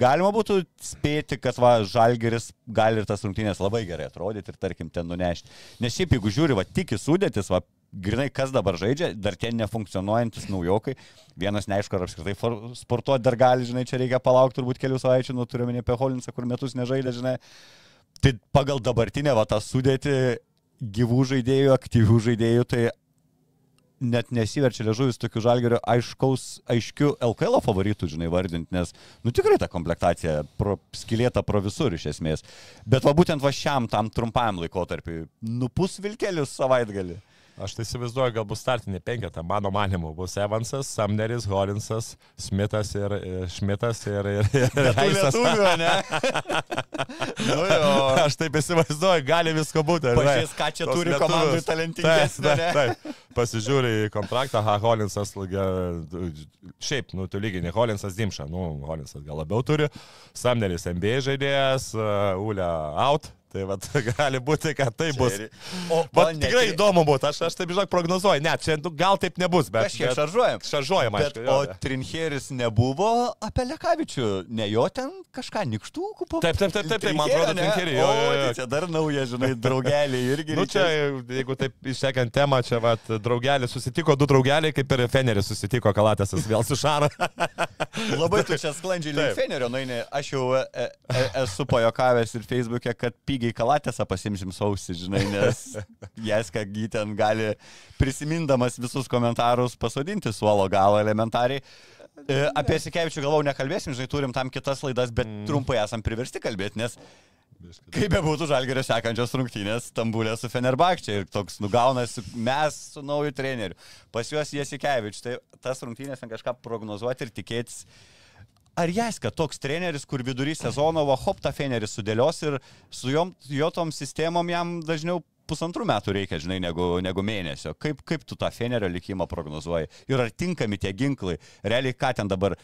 galima būtų spėti, kad va, Žalgeris gali ir tas rungtynės labai gerai atrodyti ir tarkim ten nunešti. Nes šiaip jeigu žiūri, va, tik į sudėtis, va, grinai kas dabar žaidžia, dar ten nefunkcionuojantis naujokai, vienas neaišku, ar apskritai sportuoti dar gali, žinai, čia reikia palaukti turbūt kelių savaičių, nu turiu minėti apie Holinsą, kur metus nežaidė, žinai. Tai pagal dabartinę va tą sudėtį gyvų žaidėjų, aktyvių žaidėjų, tai net nesiverčia liežuvis tokių žalgerio aiškaus, aiškių LKL favoritų, žinai, vardinti, nes, nu tikrai ta komplektacija pro, skilėta pro visur iš esmės. Bet va būtent va šiam tam trumpam laikotarpiu, nupus vilkelius savaitgalį. Aš tai įsivaizduoju, gal bus startinė penketa, mano manimu, bus Evansas, Samneris, Holinsas, Smithas ir Šmitas ir, ir, ir Reisas. nu, jo. Aš taip įsivaizduoju, gali visko būti. Pažiūrės, ką čia turi komandai talentingesnė. Pasižiūri į kontraktą, ha, Holinsas, šiaip, nu, tu lygiai ne Holinsas Dimša, nu, Holinsas gal labiau turi, Samneris MBA žaidėjas, uh, Ulia out, Tai vat, gali būti, kad tai bus. O, o tikrai įdomu būtų, aš, aš taip žinok prognozuoju, ne, čia nu, gal taip nebus, bet... Kažkiek šaržuojam. Šaržuojam, aišku. O Trinheris nebuvo apie Lekavičių, ne jo ten kažką nikštukų po... Taip, taip, taip, taip, taip man atrodo, Trinherį. Jo, jo, jo. Tai čia dar nauja, žinai, draugelį irgi. Nu čia, jeigu taip išsekant temą, čia vat, draugelį susitiko, du draugeliai, kaip ir Feneris susitiko, Kalatėsas vėl su Šaru. Labai tu čia sklandžiai link Fenerio, nueini, aš jau e, e, esu pajokavęs ir Facebook'e, kad pigiai lygiai kalatėsą pasimsim sausį, žinai, nes Jeska ten gali prisimindamas visus komentarus pasodinti suolo galą elementariai. E, apie Sikevičių galvau nekalbėsim, žinai, turim tam kitas laidas, bet mm. trumpai esam priversti kalbėti, nes kaip be būtų žalgerio sekančios rungtynės Stambulė su Fenerbakčia ir toks nugaunas mes su nauju treneriu. Pas juos Jesikevičius, tai tas rungtynės ten kažką prognozuoti ir tikėtis ar Jaska toks treneris, kur vidury sezono, va, hop, tą feneris sudėlios ir su jom, jo tom sistemom jam dažniau pusantrų metų reikia, žinai, negu, negu mėnesio. Kaip, kaip tu tą fenerio likimą prognozuoji? Ir ar tinkami tie ginklai? Realiai, ką ten dabar,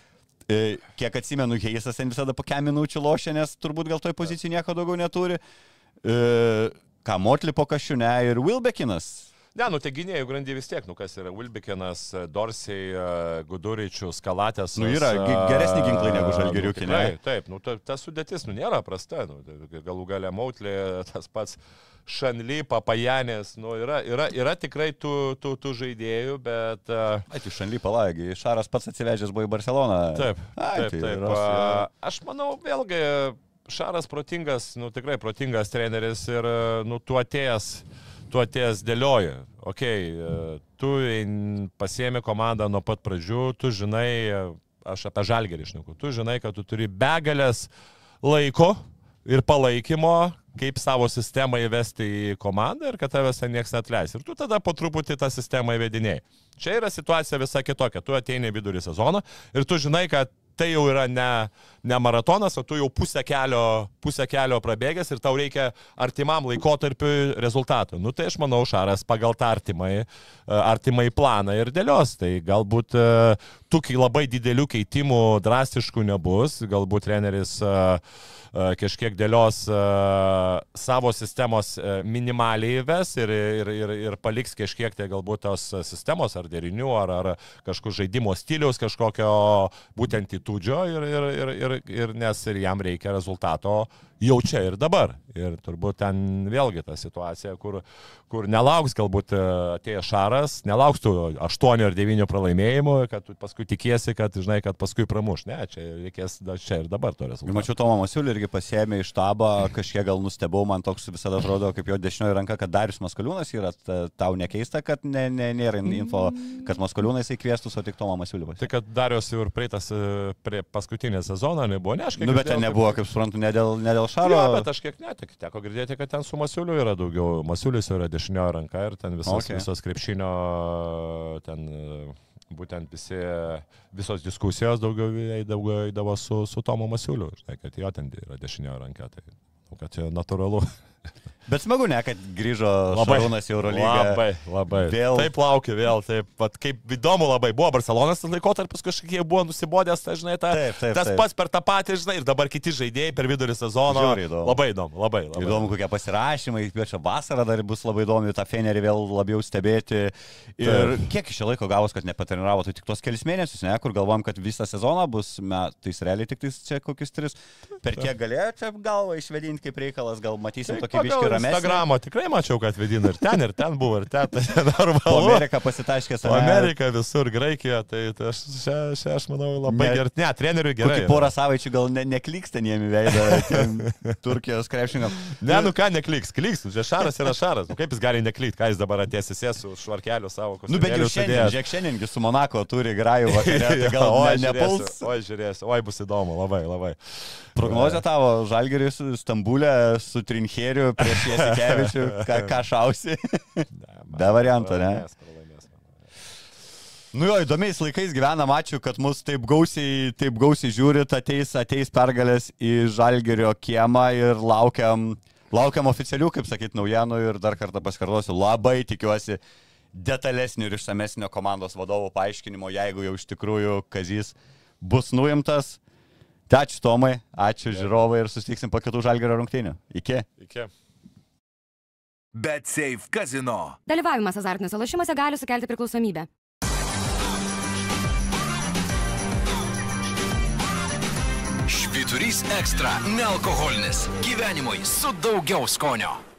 e, kiek atsimenu, Heisas ten visada po kem minučių lošia, nes turbūt gal toj pozicijai nieko daugiau neturi. E, ką, Motli po kašiune ir Wilbekinas Ne, nu tai gynėjų grandį vis tiek, nu kas yra Wilbekinas, Dorsiai, Guduričius, Kalatės. Nu yra geresni ginklai negu Žalgiriukai, nu, ne? Taip, nu ta, ta sudėtis, nu nėra prasta, nu, galų gale Mautlė, tas pats Šanly, Papajanės, nu yra, yra, yra tikrai tų, tų, tų žaidėjų, bet... Uh... Ai, tai Šanly palagi, Šaras pats atsivežęs buvo į Barceloną. Taip, Ai, taip, tai taip. Yra, aš manau, vėlgi, Šaras protingas, nu tikrai protingas treneris ir, nu, tu atėjęs tu atėjęs dėlioji, ok, tu pasiemi komandą nuo pat pradžių, tu žinai, aš apie žalgerį išneku, tu žinai, kad tu turi begalės laiko ir palaikymo, kaip savo sistemą įvesti į komandą ir kad tavęs niekas netleis. Ir tu tada po truputį tą sistemą įvedinėjai. Čia yra situacija visai kitokia. Tu ateini vidurį sezoną ir tu žinai, kad tai jau yra ne, ne maratonas, o tu jau pusę kelio, pusę kelio prabėgęs ir tau reikia artimam laikotarpiu rezultatų. Nu tai aš manau, Šaras pagal tą artimai, e, artimai planą ir dėlios. Tai galbūt e, tų labai didelių keitimų drastiškų nebus, galbūt treneris uh, kažkiek dėlios savo sistemos minimaliai įves ir, ir, ir, ir paliks kažkiek tai galbūt tos sistemos ar derinių, ar, ar kažkokio žaidimo stiliaus, kažkokio būtent įtūdžio ir, ir, ir, ir, ir nes ir jam reikia rezultato jau čia ir dabar. Ir turbūt ten vėlgi ta situacija, kur, kur nelauks galbūt e, atėjęs šaras, nelauks tų 8 ar 9 pralaimėjimų, kad paskui tikiesi, kad, žinai, kad paskui pramuš. Ne, čia reikės čia ir dabar to rezultato. Mačiau Tomą Masiulį irgi pasėmė iš štabo, kažkiek gal nustebau, man toks visada atrodo, kaip jo dešinioji ranka, kad Darius Maskaliūnas yra, tau nekeista, kad ne, ne, nėra info, kad Maskaliūnas įkviestus, o tik Tomą Masiulį. Tai kad Darius jau ir praeitas e, prie paskutinę sezoną nebuvo, ne aš kaip. Nu, bet ten nebuvo, kaip suprantu, ne dėl, ne dėl šaro. Jo, bet aš kiek netik, teko girdėti, kad ten su Masiuliu yra daugiau. Masiulis yra dešiniojo ranka ir ten visos, okay. visos krepšinio, ten būtent visi, visos diskusijos daugiau eidavo su, su Tomu Masiuliu. Žinai, kad jo ten yra dešiniojo ranka, tai kad čia natūralu. Bet smagu, ne, kad grįžo labai, Šarūnas į Eurolygą. Labai, labai. Vėl. Taip laukiu, vėl, taip pat kaip įdomu labai buvo. Barcelonas tas laikotarpis kažkiek buvo nusibodęs, tai žinai, ta, taip, taip, tas taip. pats per tą patį, žinai, ir dabar kiti žaidėjai per vidurį sezono. Įdomu. Labai įdomu, labai. labai. Įdomu, kokie pasirašymai, kviečia vasarą dar bus labai įdomu, tą Fenerį vėl labiau stebėti. Ir taip. kiek iš laiko gavos, kad nepatreniravo, tai tik tos kelius mėnesius, ne, kur galvom, kad visą sezoną bus, metais realiai tik tais čia kokius tris. Per kiek galėjo čia galvą išvedinti kaip reikalas, gal matysim tai tokį biškį ramesnį. Instagramo tikrai mačiau, kad vedina ir ten, ir ten buvo, ir ten. Tai normalu. Amerika pasitaškė savo. Amerika visur, Graikija, tai, tai aš, čia, čia aš manau labai ne, gerai. Ne, treneriui gerai. Porą savaičių gal ne, nekliks ten jiem į veidą Turkijos krepšininkam. Ne, nu ką nekliks, kliks, čia šaras yra šaras. Nu, kaip jis gali neklykt, ką jis dabar atės įsės su švarkeliu savo kostiumu. Nu, bet jau šiandien, žiūrėk, šiandiengi su Monako turi grajų vakarė, tai gal o, ne, nepuls. Oi, žiūrėsiu, oi, bus įdomu, labai, labai. Prognozija tavo, Žalgeris Stambulė su Trincheriu prieš Jasikevičių, ką, ką šausi? Be varianto, ne? Nu jo, įdomiais laikais gyvenam, ačiū, kad mus taip gausiai, taip gausiai žiūrit, ateis, ateis pergalės į Žalgerio kiemą ir laukiam, laukiam oficialių, kaip sakyt, naujienų ir dar kartą pasikartosiu, labai tikiuosi detalesnio ir išsamesnio komandos vadovo paaiškinimo, jeigu jau iš tikrųjų Kazys bus nuimtas. Tai ačiū Tomai, ačiū žiūrovai ir susitiksim po kitų Žalgerio rungtynių. Iki. Iki. Bet Safe Casino. Dalyvavimas azartiniuose lošimuose gali sukelti priklausomybę. Švyturys ekstra - nealkoholinis. Gyvenimui su daugiau skonio.